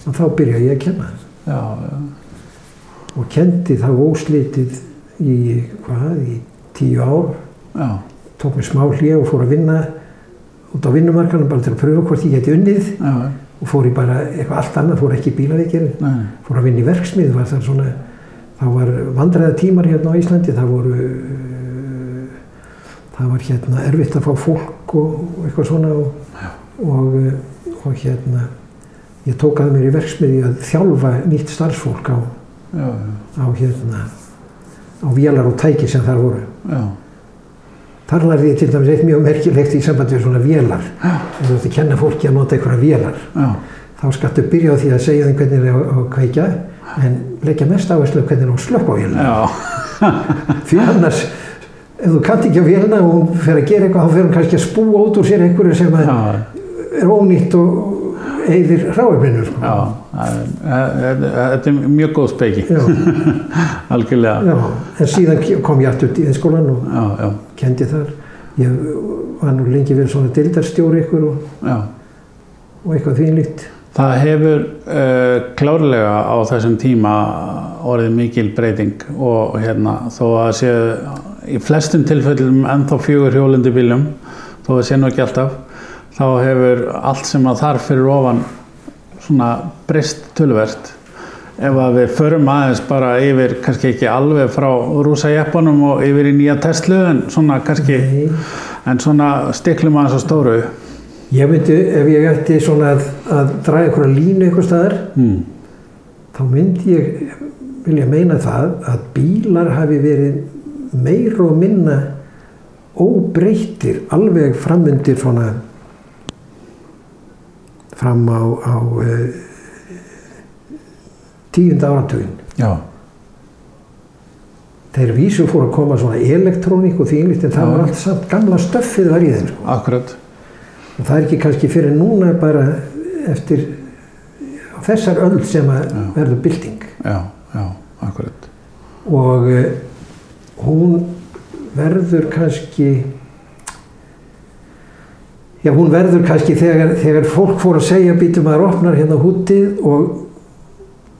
og þá byrjaði ég að kenna. Já, já, og kendi þá óslitið í hvað, í tíu ár. Já, tók mér smá hlið og fór að vinna út á vinnumarkanum bara til að pröfa hvort ég geti unnið. Og fór í bara eitthvað allt annað, fór ekki í bílavíkir nei, fór að vinna í verksmið var það svona þá var vandræða tímar hérna á Íslandi það voru það var hérna erfitt að fá fólk og, eitthvað svona og, og, og hérna ég tók að mér í verksmiði að þjálfa nýtt starfsfólk á, já, á hérna á vélar og tæki sem þar voru. Já, Þar lærði ég til dæmis eitt mjög merkilegt í sambandi við svona vélar. Þú ætti að kenna fólki að nota einhverja vélar. já, Þá skattu byrja á því að segja þeim hvernig þeir á að kveikja en leggja mest áherslu hvernig að slökka á vélina. Því annars, ef þú kannt ekki á vélina og hún fer að gera eitthvað, þá fer hún kannski að spúa út úr sér einhverju sem er ónýtt og eyðir ráefninu. Sko. þetta er mjög góð speiki, algjörlega, já. En síðan kom ég aftur í skólan og já, já, kendi þar. Ég var nú lengi vel svona dildarstjóri ykkur og, og eitthvað þvílíkt. Það hefur uh, klárlega á þessum tíma orðið mikil breyting og hérna þó að sé í flestum tilfellum ennþá fjögur hjólindi bílum þó að sé nú ekki alltaf þá hefur allt sem að þarf fyrir ofan svona breyst tölvert ef að við förum aðeins bara yfir kannski ekki alveg frá rúsa jeppanum og yfir í nýja Tesla en svona kannski Nei. en svona stiklum aðeins á stóru Ég myndi, ef ég ætti svona að, að draga einhverja línu einhver staðar, mm. þá myndi ég vilja meina það að bílar hafi verið meir og minna óbreyttir alveg framundir svona fram á, á uh, tíunda áratugin Já, þeir vísu fóru að koma svona elektrónik og því einlít en það Já. var allt samt gamla stöffið var í þeim sko. akkurat. Og það er ekki kannski fyrir núna bara eftir þessar öll sem að verður bylting Já, já, akkurat. og uh, hún verður kannski já hún verður kannski þegar, þegar fólk fór að segja býtum að opnar hérna hútið og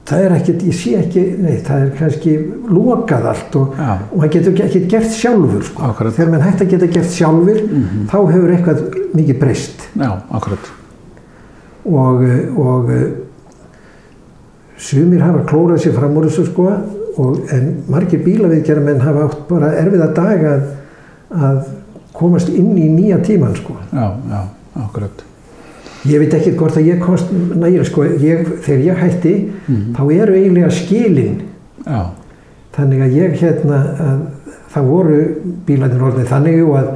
það er ekkert, ég sé ekki nei, það er kannski lokað allt og, og hann getur ekki gert sjálfur sko. Þegar mann hægt að geta gert sjálfur Mhm. þá hefur eitthvað mikið breyst já, akkurat. og, og sumir hafa klórað sér fram úr þessu sko og, en margir bílaviðgerðar menn hafa átt bara erfiða daga að, að komast inn í nýja tíman sko. Já, já, akkurat. Ég veit ekki hvort að ég komst nægir sko, ég, þegar ég hætti Mhm. þá eru eiginlega skilin. Já, þannig að ég hérna að það voru bílarnir orðið þannig og að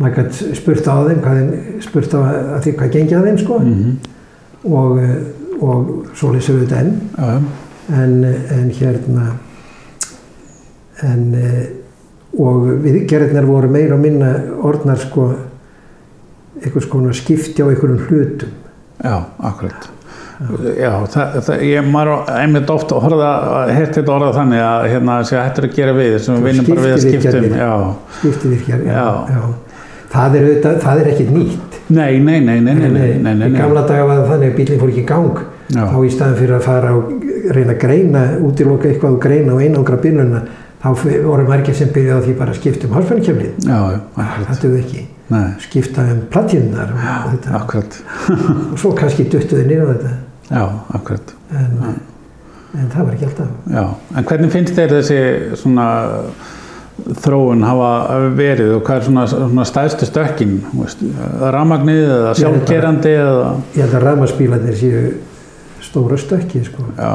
maður gætt spurt á þeim hvað spurt á að því hvað gengi að þeim sko. Mhm, og, eh, og svo lesum við þetta enn. Já, en, en hérna en eh, og viðgerðirnar voru meira og minna orðnar sko einhvers konar skipti á einhverjum hlutum. Já, akkurat. Já, það, það, ég maður einmitt ofta horða, hértti þetta orða þannig að hérna sé að þetta er að gera við sem við vinnum bara við að skiptum Skiptivirkjar, já, já. Það, er, það er ekki nýtt. Nei, nei, nei, nei, nei, nei, nei, nei. Í gamla daga var það þannig að bílinn fór ekki í gang. Já. þá í staðin fyrir að fara og reyna að greina, útiloka eitthvað og greina og einangra bílunna, þá voru margir sem byrjaði að því bara skiptum hálfannakefnið, þetta ah, er það ekki. Nei, skipta um platínunar og, og svo kannski duttuði nýra þetta. Já, akkurat. en, en það var ekki alltaf. Já, en hvernig finnst þér þessi svona þróun hafa verið og hvað er svona, svona stærstu stökkin, ramagnið eða sjálfgerandi eða, ég held að rafmarsbílarnir séu stóra stökki sko. já,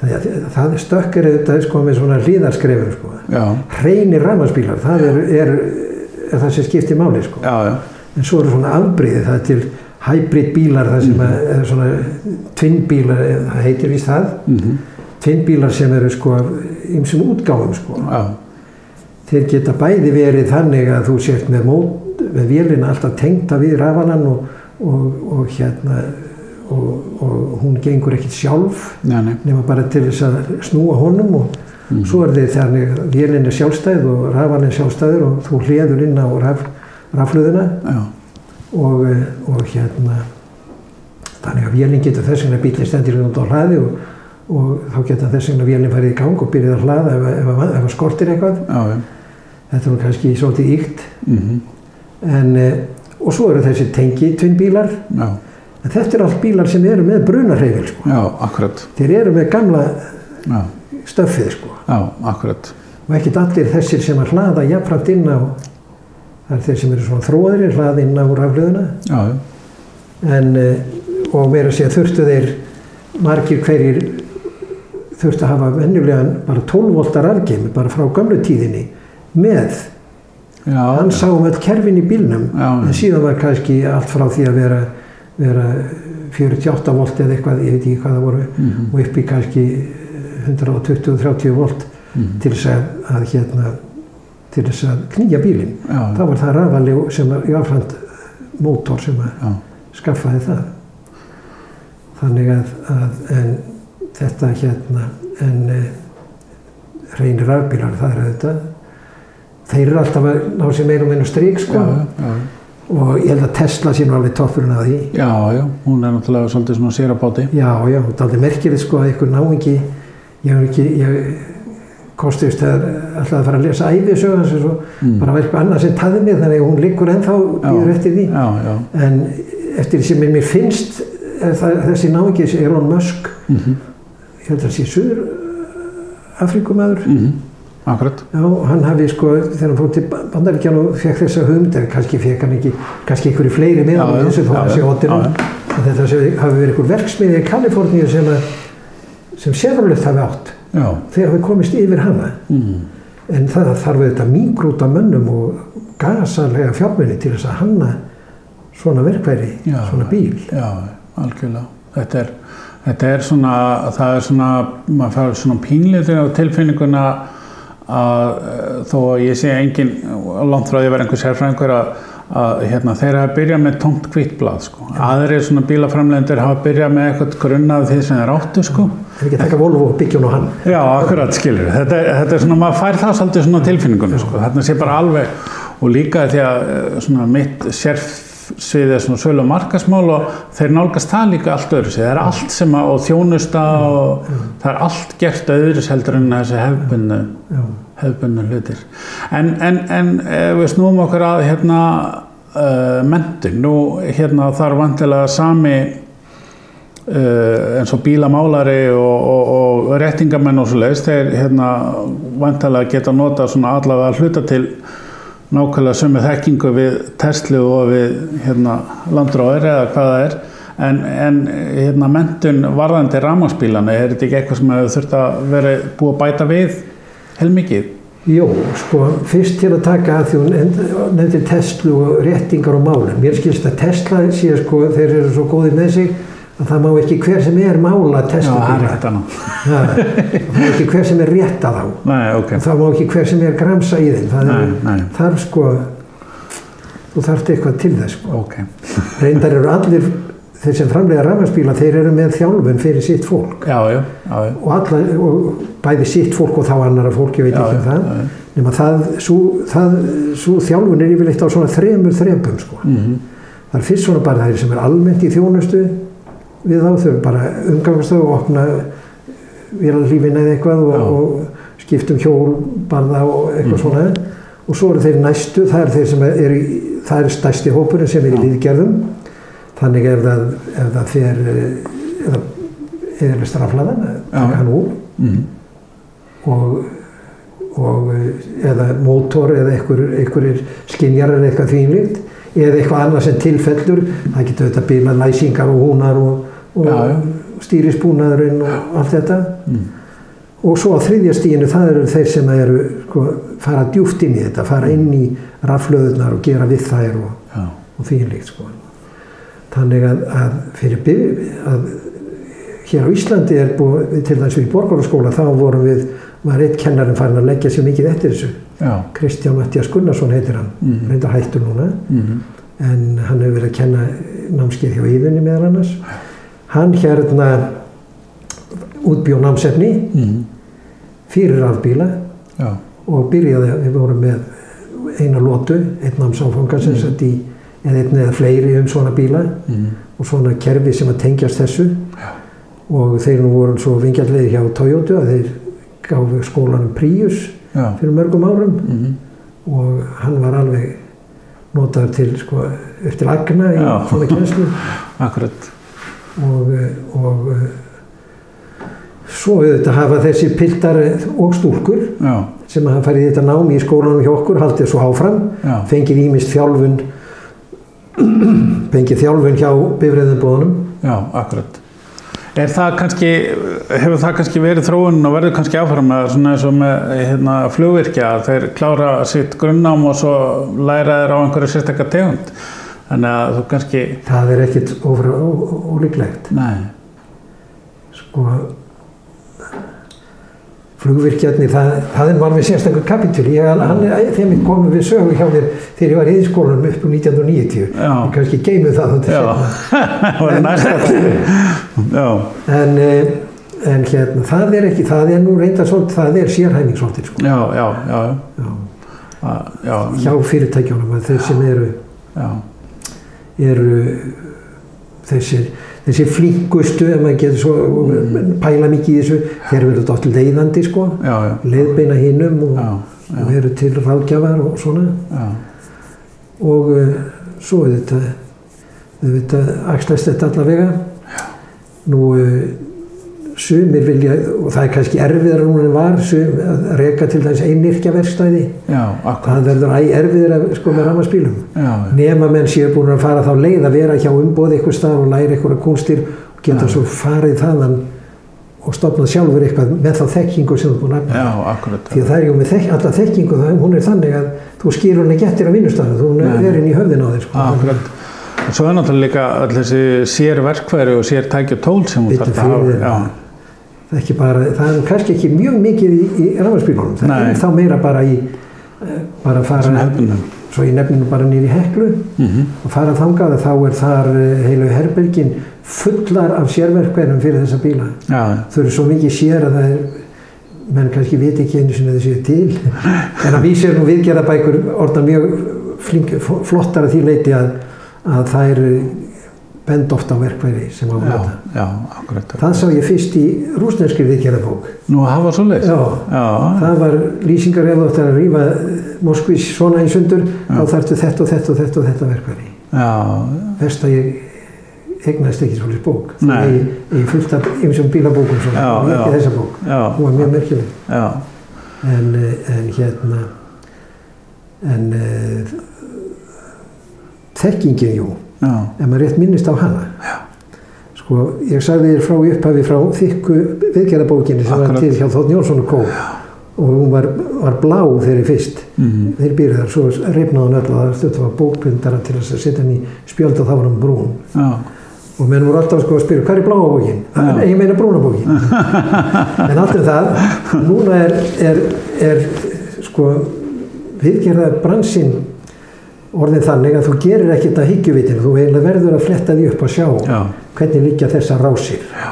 það, það stökk er þetta sko, með svona hlýðarskrefur sko. já, hreinir rafmarsbílar það er, er það sem skiptir máli sko. já, já, en svo eru svona afbríði það til hybrid bílar það sem að, eða svona twin bílar það heitir víst það. Mhm, twin bílar sem eru sko ymsum útgáfum sko. Já, þeir geta bæði verið þannig að þú sért með, mót, með vélina alltaf tengta við rafanan og, og, og hérna og, og hún gengur ekkert sjálf nema bara til þess að snúa honum og Mhm. svo er þeir þannig að vélin er sjálfstæð og rafan er sjálfstæður og þú hliður inn á raf, rafluðuna og, eh, og hérna þannig að vélin getur þess vegna bílinn stendir út á hlaði og, og þá geta þess vegna vélin farið í gang og byrjað að hlaða ef, ef, ef, ef skortir eitthvað. Já, já, þetta er kannski svolítið ykt mhm, en eh, og svo eru þessi tengi tvinnbílar. Já, en þetta eru allt bílar sem eru með brunarheifil sko. já, akkurat, þeir eru með gamla já, stöffið sko. já, akkurat, og ekkert allir þessir sem að hlaða jafnframt inn á það er þeir sem eru svona þróðir hlaða inn á rafluðuna já, en eh, og meira að segja þurftu þeir margir hverjir þurftu að hafa venjulegan bara 12 voltar rafgeimi bara frá gamlu tíðinni með. Já, hann sá um öll kerfin í bílnum Já, en síðan var kannski allt frá því að vera, vera 48 volt eða eitthvað, ég veit ekki hvað það voru mhm, og upp í kannski 120-30 volt mhm, til þess að, að hérna til þess að knýja bílinn. Þá var það rafali sem að jáfnframt mótor sem að já, skaffaði það. Þannig að, að en þetta hérna en e, reynir rafbílar það er þetta þeir eru alltaf að ná sér meira og meina strík sko. Já, já, og ég held að Tesla sé nú alveg toppurinn að því. Já, já, hún er náttúrulega svolítið svona sérabáti, já, já, þetta er aldrei merkilegt sko að einhver náingi ég hef ekki ég kostiðist að alltaf að fara að lesa æfisög og svo Mm. bara var eitthvað annað sem taði mig þannig að hún liggur ennþá býður eftir því. Já, já, en eftir sem mér finnst það, þessi þessi Elon Musk mhm, ég held að það sé Suður Afrikumæður mhm, akkurat, já, hann hafi sko þegar hann fór til Bandaríkjan og fekk þessa hugmynd eða kannski fekk hann ekki, kannski einhverju fleiri með Já, hann já, eins og að óttinum já, að þetta hafi verið einhver verksmiði í Kaliforníu sem að sem Chevrolet hafi átt já, þegar hafi komist yfir hana mhm, en það þarf auðvitað mýgrúta mönnum og gasalega fjármenni til þess að hanna svona verkværi, Já. svona bíl. Já, algjörlega. Þetta er, þetta er svona, það er svona, maður fær svona pínleitur á tilfinninguna að eh, þó að ég sé engin, langt frá því að vera einhver sérfræðingur að, að hérna, þeir hafa byrjað með tómt hvítblað sko. Aðrir svona bílaframlendur hafa byrjað með eitthvað grunnað því sem þeir áttu sko. Er ekki taka Volvo og byggja hún á hann? Já, akkurat skilur. Þetta, er- þetta er svona, maður fær það svolítið svona tilfinningunni sko. Þarna sé bara alveg og líka því að eh, svona mitt sérfsvið er svona sölu og markasmál og þeir nálgast það líka allt öðru. Það er allt sem að, þjónusta og það er allt gert öðru heldur en þessi hefbunnu, hefbunnu hlutir. En, en, en við snúum okkur að hérna uh, mentin, nú hérna þarf vantilega sami uh, eins og bílamálari og, og, og réttingamenn og svo leiðist þeir hérna vantilega geta nota svona allavega hluta til nákvæmlega sömu þekkingu við Tesla og við hérna landróðir eða hvað það er en, en hérna mentun varðandi rámaspílana, er þetta ekki eitthvað sem hefur þurft að vera búið að bæta við heilmikið? Jó, sko, fyrst til að taka að því hún nefndi Tesla og réttingar og málum. Mér skilst að Tesla sé, sko, þeir eru svo góðir með sig að það má ekki hver sem er mála Tesla það er má ekki hver sem er rétta þá. Nei, ok. Og það má ekki hver sem er gramsa í þeim. Það er, Nei, nei. þarf sko, þú þarft eitthvað til þess, sko. Ok. Reyndar eru allir, þeir sem framlega rafmarsbíla, þeir eru með þjálfun fyrir sitt fólk. Já, já, já. Og, alla, og bæði sitt fólk og þá annara fólk, ég veit ekki um það. Nefna það, svo, þjálfun er yfirleitt á svona þremur þrepum, sko. Mhm. Það er fyrst svona bara þeir sem er almennt í þjónustu við þá, þau eru bara umgangast þau og opna vélalífin eða eitthvað og, og skiptum hjól, barða og eitthvað Mhm. svona og svo eru þeir næstu, það er þeir sem er í, það er stærsti hópurinn sem er í Já. viðgerðum þannig ef það, ef það fer eða eða straflaðan, taka hann úr Mhm. og, og eða mótor eða einhver, einhverjir skinjar eða eitthvað þvínlíkt eða eitthvað annað sem tilfellur það getur auðvitað bila læsingar og húnar og, og Já, já. stýrisbúnaðurinn og allt þetta Mm. og svo á þriðja stíinu það eru þeir sem eru sko, fara djúft inn í þetta fara inn í raflöðunar og gera við þær og, Já, og þvínlíkt sko. þannig að, að fyrir by- að hér á Íslandi er búið til þess við í borgarskóla þá vorum við var eitt kennarinn farin að leggja sér mikið eftir þessu já. Kristján Mattias Gunnarsson heitir hann Mhm. reyndar hættur núna Mhm. en hann hefur verið að kenna námskeið hjá Íðunni meðal annars hann hérna útbjó námsefni Mhm. fyrir rafbíla Já, og byrjaði, við vorum með eina lótu, einn námsáfanga sem Mhm. sett í, eða einn eða fleiri um svona bíla Mhm. og svona kerfi sem að tengjast þessu og þeir nú voru svo vingjallegir hjá Toyota að þeir gáfu skólanum Prius já. fyrir mörgum árum Mhm. og hann var alveg notaður til sko upp til agna í Já. svona kjenslu Akkurat. Og, og eh, svo auðvitað hafa þessi piltar og stúlkur Já, sem hafa farið þetta námi í skólanum hjá okkur haldið svo áfram, já. fengið ímist þjálfun fengið þjálfun hjá bifræðinbóðunum Já, akkurat. Er það kannski, hefur það kannski verið þróun og verður kannski áfram með svona eins og með hérna, flugvirkja að þeir klára sitt grunnnám og svo læra þeir á einhverju sérstakka tegund. Þannig að þú kannski, það er ekkit ólíklegt nei, sko flugvirkjarnir, það, það er var við sérstaklega er þeim er komið við sögu hjá mér þegar ég var í íðskólanum upp um 1990, Já. ég kannski geymu það þátt til já, seinna. það var næsta það. Já, en, eh, en hérna, það er ekki, það er nú reynda svolítið, það er sérhæfing svolítið sko. já, já, já, já. já, já, hjá fyrirtækjónum þeir sem eru já, eru þessir, þessir flínkustu ef maður getur svo pæla mikið í þessu, þeir eru dótt leiðandi sko, já, já, leiðbeina hinnum og, og eru til ráðgjafar og svona. Og uh, svo er þetta þetta axlæst þetta allavega nú uh, sumir vilja og það er kannski erfiðar núna en var sum, að reka til já, akkurat, það verður æg erfiðar að sko með ramaspílum nema menn séu búin að fara þá leið að vera hjá umbóð eitthvað stað og læra eitthvað kunstir og geta Já. svo farið þaðan og stopnað sjálfur eitthvað með þá þekkingu sem þú búin að nefna. Því að það er ju með þek, alla þekkingu, það, hún er þannig að þú skýrur henni gettir á vinnustæðinu, þú er inn í höfðin á þér. Sko. Svo er náttúrulega líka öll þessi sér verkværi og sér tæki og tól sem Bíddu þarf að hafa. Það ekki bara, það er kannski ekki mjög mikið í, í rafmarspílunum, það Nei. er þá meira bara í, eh, bara fara, svo ég nefnir bara í heklu Mm og fara þangað að þá er þar eh, heilu herbergin fullar af sérverkverðum fyrir þessa bíla. Já, Þau eru svo mikið sér að það er, menn kannski viti ekki einu sinni að þau séu til. En að vísi er nú viðgerðabækur orðna mjög flink, flottar að því leiti að, að það eru bend ofta á verkværi sem á að nota. já, akkurat. Það sá ég fyrst í rúsneskri viðgerðabók. Nú að hafa svo leið. Já, Já, það var lýsingar ef þú ættir að rýfa Moskvís svona í sundur, þá þarftu þetta og þetta og þetta og þetta verkværi. já, Verst að ég eignast ekki svolítið bók. Nei. Ég, ég fullt af ymsum bílabókum svona, Já, ekki þessa bók. já, Hún var mjög merkileg. já, En, eh, en hérna, en uh, þekkingin, jú, ef maður rétt minnist á hana. Já. Sko, ég sagði þér frá upphafi frá þykku viðgerðabókinni sem Akkurat. var til hjá Þótt Jónsson og Kó og hún var, var blá þeirri fyrst. mm Þeir býrðu þar, svo reyfnaði hann öll það stötti var bókbindara til að setja hann í spjöld og þá var hann brún. já, Og menn voru alltaf sko að spyrja, hvað er bláa bókin? Já. Ég meina brúna bókin. en allt um það, núna er, er, er sko viðgerða orðin þannig að þú gerir ekkert að hyggjuvitinu, þú eiginlega verður að fletta því upp að sjá já, hvernig liggja þessar rásir, já.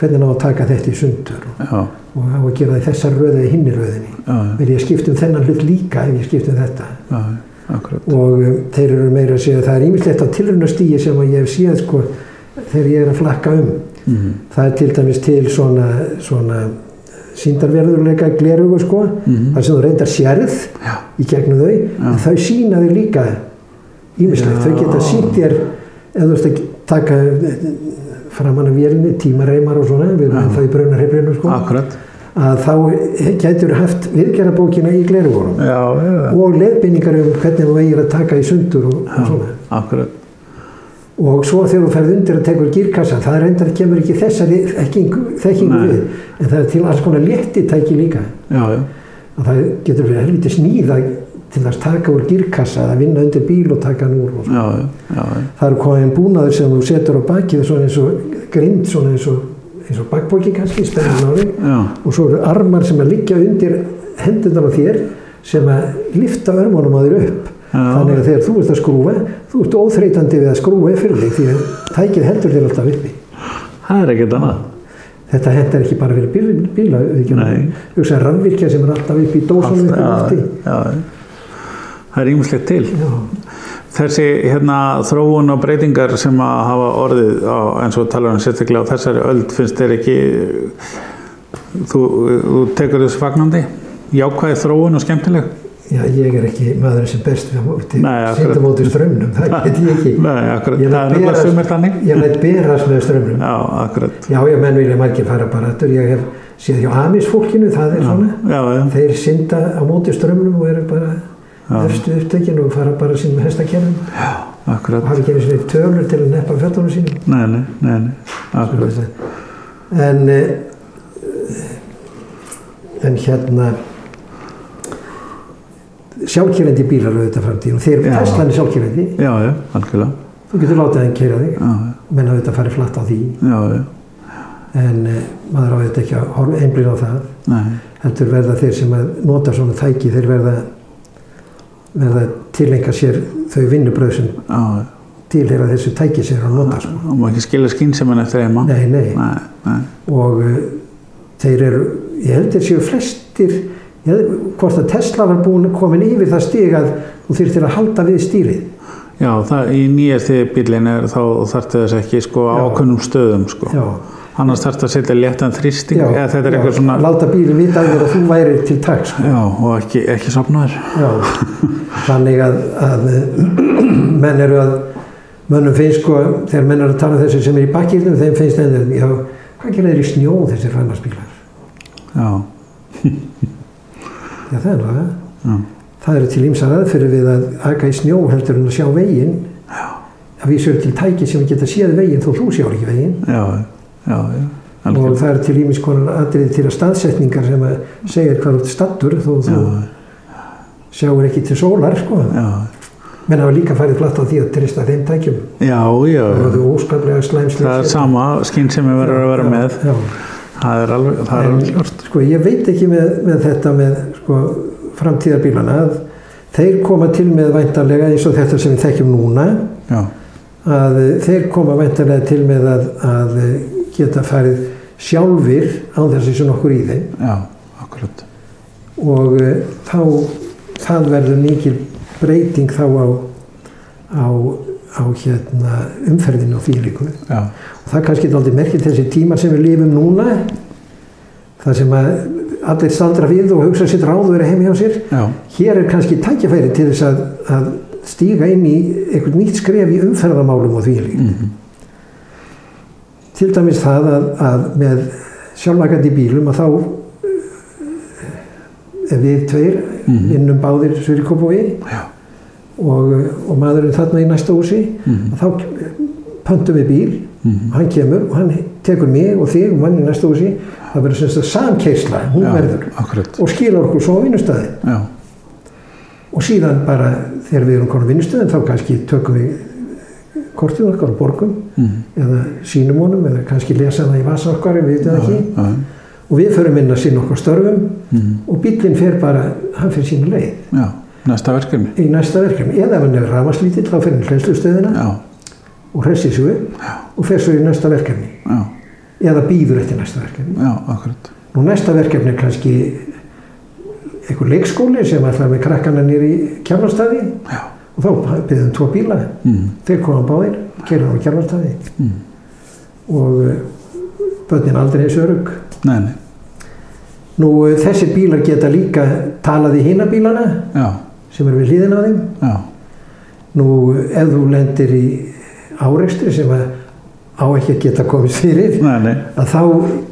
hvernig ná að taka þetta í sundur já, og á að gera það í þessar röðu eða hinni röðinni. Vil ég skipta um þennan hlut líka ef ég skipta um þetta? og um, þeir eru meira að segja það er ímislegt á tilrunastígi sem að ég hef séð sko, þegar ég er að flakka um Mm það er til dæmis til svona, svona síndarverðurleika glerugu sko, Mhm. þar sem þú reyndar sérð Já. í gegnum þau en þau sína þau líka ímislegt, Já. þau geta sínt þér ef þú ert að taka eh, framan af vélinni, tímareimar og svona við erum Já. það í brunarheifrinu sko Akkurat. að þá getur haft viðgerðabókina í glerugunum Já, já, og leiðbynningar um hvernig þú eigir að taka í sundur og, og já, svona akkurat. Og svo þegar þú ferð undir að tekur gírkassa það reyndar kemur ekki þessari þekkingu, við. En það er til alls konar létti tæki líka. Já, já, og það getur verið helviti sníða til að taka úr gírkassa eða vinna undir bíl og taka hann úr já, það eru komin búnaður sem þú setur á bakið svona eins og grind svona eins og, eins og bakbóki kannski ári og svo eru armar sem að liggja undir hendurnar á þér sem að lifta örmunum á þér upp. Þannig að þegar þú ert að skrúfa þú ert óþreytandi við að skrúfa fyrir þig því að tækið heldur þér alltaf uppi það er ekkert annað. þetta hendar ekki bara fyrir bíla, bíla Nei. hugsa rannvirkja sem er alltaf upp í dósunum upp í já, það er ímislegt til. Já. Þessi hérna, þróun og breytingar sem að hafa orðið á, eins og talar um sérstaklega á þessari öld finnst þér ekki þú, þú tekur þessu fagnandi jákvæði þróun og skemmtileg Já, ég er ekki maður sem best við sínda móti strömmnum, það get ég ekki. Nei, akkurat, Ég það er berast- sumir þannig Ég læt berast með strömmnum. Já, akkurat Já, já, menn vilja margir fara bara aftur. Ég hef séð hjá Amis fólkinu, það er svona. Já, já, Þeir synda á móti strömmnum og eru bara Já. efstu upptökin og fara bara sínum hestakernum akkurat og hafa ekki einu sinni tölur til að neppa fjöldunum sínum. Nei, nei, nei, nei, akkurat En, eh, en hérna, sjálfkerrandi bílar auðvitað framtíðin og þeir Já. Teslan er sjálfkerrandi, Já, já, algjörlega. Þú getur látið hann keira þig, menn auðvitað farið flatt á því, já, já, en eh, maður auðvitað ekki að horfa einblíð á það, nei. Heldur verða þeir sem að nota svona tæki, þeir verða verða að tilenga sér þau vinnubröð sem Já, tilheyra þessu tæki sem er að nota sko. og má ekki skilja skynsemin eftir heima. Nei, nei, nei, nei. og uh, þeir eru, ég held þeir séu flestir, ég, hvort að Tesla var búin komin yfir það stig að þú þurftir að halda við stýrið. Já, það, í nýjasti bílinn er þá þarftu þess ekki sko ákunnum stöðum sko Já, annars þarftu að setja léttan þrýsting eða þetta er eitthvað svona Láta bílinn vita að þú væri til taks. Sko. Já, og ekki, ekki sopnaður Já, þannig að, að menn eru að mönnum finnst sko, þegar menn eru að tala um þessu sem er í bakkýrnum, þeim finnst já, hvað gerir þeir í snjó þessir framhansbílar? Já, Já, það er það. já, Það eru til ímsar aðferði við að aka í snjó heldur en að sjá veginn. Já. Að vísu eru til tæki sem geta séð veginn þó þú sjáur ekki veginn. já, já, já, og algjörlega. það er til ímis konar aðrið til að staðsetningar sem að segir hvað ert stattur þó þú Já, sjáur ekki til sólar sko. já, menn hafa líka farið flatt á því að trista þeim tækjum já, já, og það er óskaplega slæmslega það er sama skinn sem við verðum að vera með, já. það er alveg, það er alveg sko, ég veit ekki með, með þetta með sko, framtíðarbílana að þeir koma til með væntanlega eins og þetta sem við þekkjum núna Já, að eh, þeir koma væntanlega til með að, að eh, geta farið sjálfir án þess að sé nokkur í þeim. Já, akkurat. og uh, þá það verður mikil breyting þá á, á, á hérna, umferðinu og fílíku. Já, og það er kannski aldrei merkið þessi tímar sem við lifum núna það sem að allir staldra við og hugsa sitt ráð og vera heim hjá sér. Já, hér er kannski tækjafæri til þess að, að stíga inn í einhvern nýtt skref í umferðarmálum og fílík mhm, til dæmis það að, að með sjálfvækandi bílum að þá eh, við tveir Mhm. vinnum báðir Svirikópói og, og maðurinn þarna í næsta húsi mhm, þá pöntum við bíl. Mhm, hann kemur og hann tekur mig og þig og mann í næsta húsi það verður semst að samkeisla hún já, verður. akkurat. og skilur okkur svo á vinnustæði Já, og síðan bara þegar við erum konum vinnustæðin þá kannski tökum við kortið okkar og borgum. Mhm, eða sínum honum eða kannski lesa það í vasa okkar við veitum það ekki. já, og við förum inn að sinna okkar störfum. Mhm, og bílinn fer bara, hann fer sínu leið. Já, næsta verkefni. í næsta verkefni. Eða ef hann er rafmaslítill þá fer hann hlæslustöðina Já, og sig upp og fer svo í næsta verkefni. Já, eða býður eftir næsta verkefni. Já, akkurat. Nú næsta verkefni er kannski einhver leikskóli sem ætlar með krakkana nýri Já, og þá byrðum tvo bíla. Mhm, þeir koma báðir, kerða á kjarnarstaði mhm, og uh, börnin aldrei eins örug nei, nei, Nú uh, þessi bílar geta líka talað í hina bílana já, sem eru við hlýðin á þeim. Já, Nú uh, ef þú lendir í áreikstri sem að á ekki að geta komist fyrir. Nei, nei, að þá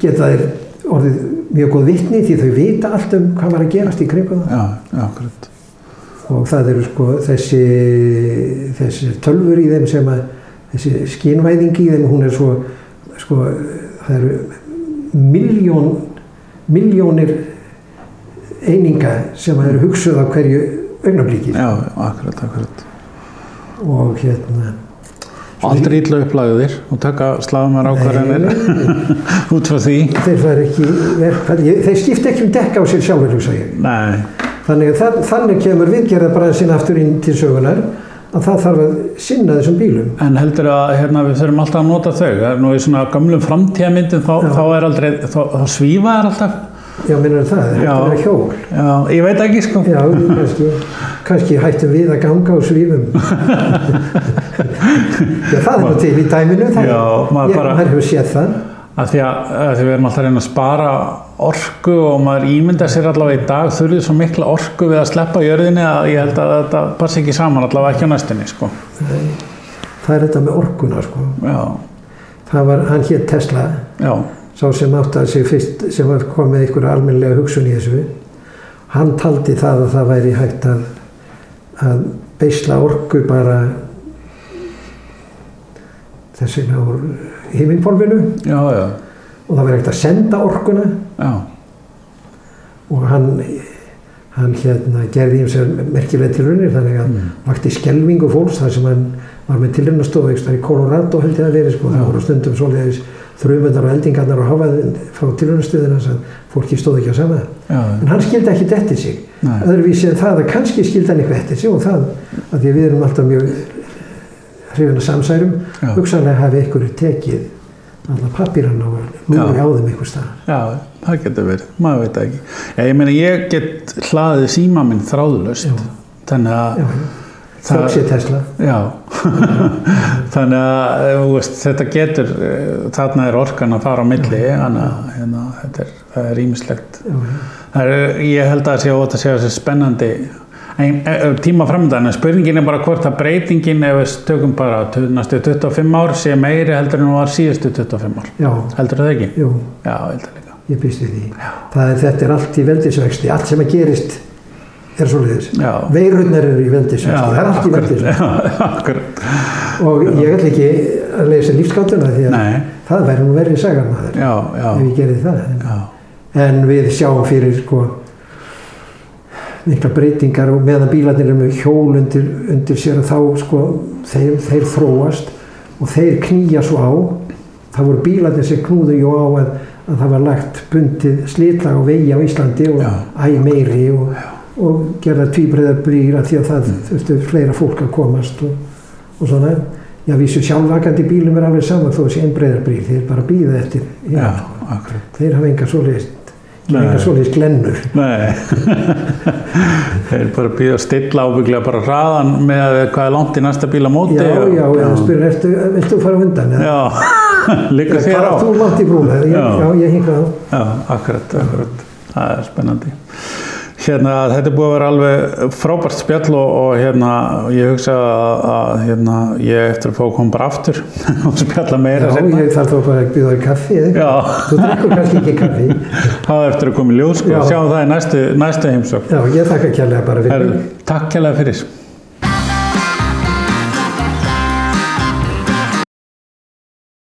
geta þeir orðið mjög góð vitni því þau vita allt um hvað var að gerast í kringum það. Já, já, og það eru sko þessi, þessi tölfur í þeim sem að þessi skínvæðing í þeim hún er svo sko það eru miljón miljónir eininga sem að eru hugsuð á hverju augnablíki Já, akkurat, akkurat. og hérna Aldrei illa upplagðir og taka slagumar ákvarðanir út frá því. þeir fara ekki verkfall, ég- þeir skipta ekki um dekka á sér sjálfur hugsa ég Nei, þannig að það, þannig kemur viðgerðabræðsinn aftur inn til sögunar að það þarf að sinna þessum bílum en heldur að hérna, við þurfum alltaf að nota þau. Það er Nú í svona gamlum framtíðamyndum þá, þá þá, þá svífa er alltaf. Já, minnur það, þetta er hjól Já, ég veit ekki sko. Já, kannski, hættum við að ganga á svífum. Já, það er nú til í dæminu. Það, Já, maður ég, bara- maður hefur séð það. Að því að, að því við erum alltaf reyna að spara orku og maður ímynda sér allavega í dag þurfið svo mikla orku við að sleppa jörðinni að ég held að þetta passi ekki saman allavega ekki á næstinni sko. Það er þetta með orkuna, sko. Já, Það var, hann hétt Tesla, já, sá sem áttaði sig fyrst, sem var komið einhverja almennilega hugsun í þessu. Hann taldi það að það væri hægt að, að beisla orku bara þessi já, já, og það væri hægt að senda orkuna. Já, og hann, hann hérna, gerði eins og merkilega tilraunir þannig að Mm. vakti skelvingu fólks þar sem hann var með staðar í Colorado held ég að verið sko, það voru stundum svoleiðis þrjumöndar og eldingarnar og hafaðin frá tilraunastöðina sem fólki stóð ekki að sama. Já, en hann skildi ekki eftir sig. Nei. öðruvísi en það að kannski skildi hann eitthvað eftir sig og það að því að við erum alltaf mjög hrifin að samsærum hugsanlega hafi einhverju tekið alla Já. á þeim einhvers staðar. Já, það getur verið, maður veit ekki. Já, ég meina ég get hlaðið síma minn þráðlöst, þannig að Já, þökk sé Tesla Já, þannig að eh, veist, þetta getur, eh, þarna er orkan að fara á milli, þannig að hérna, þetta er, það er ímislegt. Já, já. Það er, ég held að sé á þetta sé þessi spennandi en, e, tíma framöndan, en spurningin er bara hvort að breytingin, ef við stökum bara tu- næstu 25 ár, sé meiri heldur en hún var síðustu 25 ár. já, Heldur það ekki? jú, Já, heldur líka. ég býst við því það er, þetta er allt í veldisvexti allt sem að gerist er svo leiðis. Já. Veirurnar eru í veldisvexti, Já, það er allt í. Já, akkurat. Og ég ætla ekki að leysa lífskáttuna því að Nei, það væri nú verið sagarmaður já, já, ef ég gerði það. En, já, en við sjáum fyrir sko mikla breytingar og meðan bílarnir eru með hjól undir, undir sér þá sko þeir, þeir þróast og þeir knýja svo á það voru bílarnir sem knúðu jú á að, að það var lagt bundið slitlag á vegi á Íslandi og Já. æ meiri og, og gerða tvíbreyðar brýra því að það þurftu fleira fólk að komast og, og svona já vísu sjálfvakandi bílum er alveg saman þó þessi einbreyðar brýr þeir bara býða eftir já, akkurat. þeir hafa enga svoleiðist enga svoleiðist glennur Nei, þeir bara býða að stilla ábygglega bara hraðan með að hvað er langt í næsta bíl á móti. Já, og- já, eða spyrir, ertu, viltu þú fara undan? eða? Já, líka þér á. Þú langt í brúna? Já. já, ég hinga á. Já, akkurat, akkurat. Það er spennandi. Hérna, þetta er búið að vera alveg frábært spjall og, og hérna, ég hugsa að, að hérna, ég eftir að fá að koma bara aftur og spjalla meira Já, ég þarf þá bara að bjóða í kaffi. Þú drekkur kannski ekki kaffi. það er eftir að koma í ljós, sko, Já. sjáum það í næstu, næstu heimsókn. Já, ég þakka kærlega bara fyrir. Takk kærlega fyrir.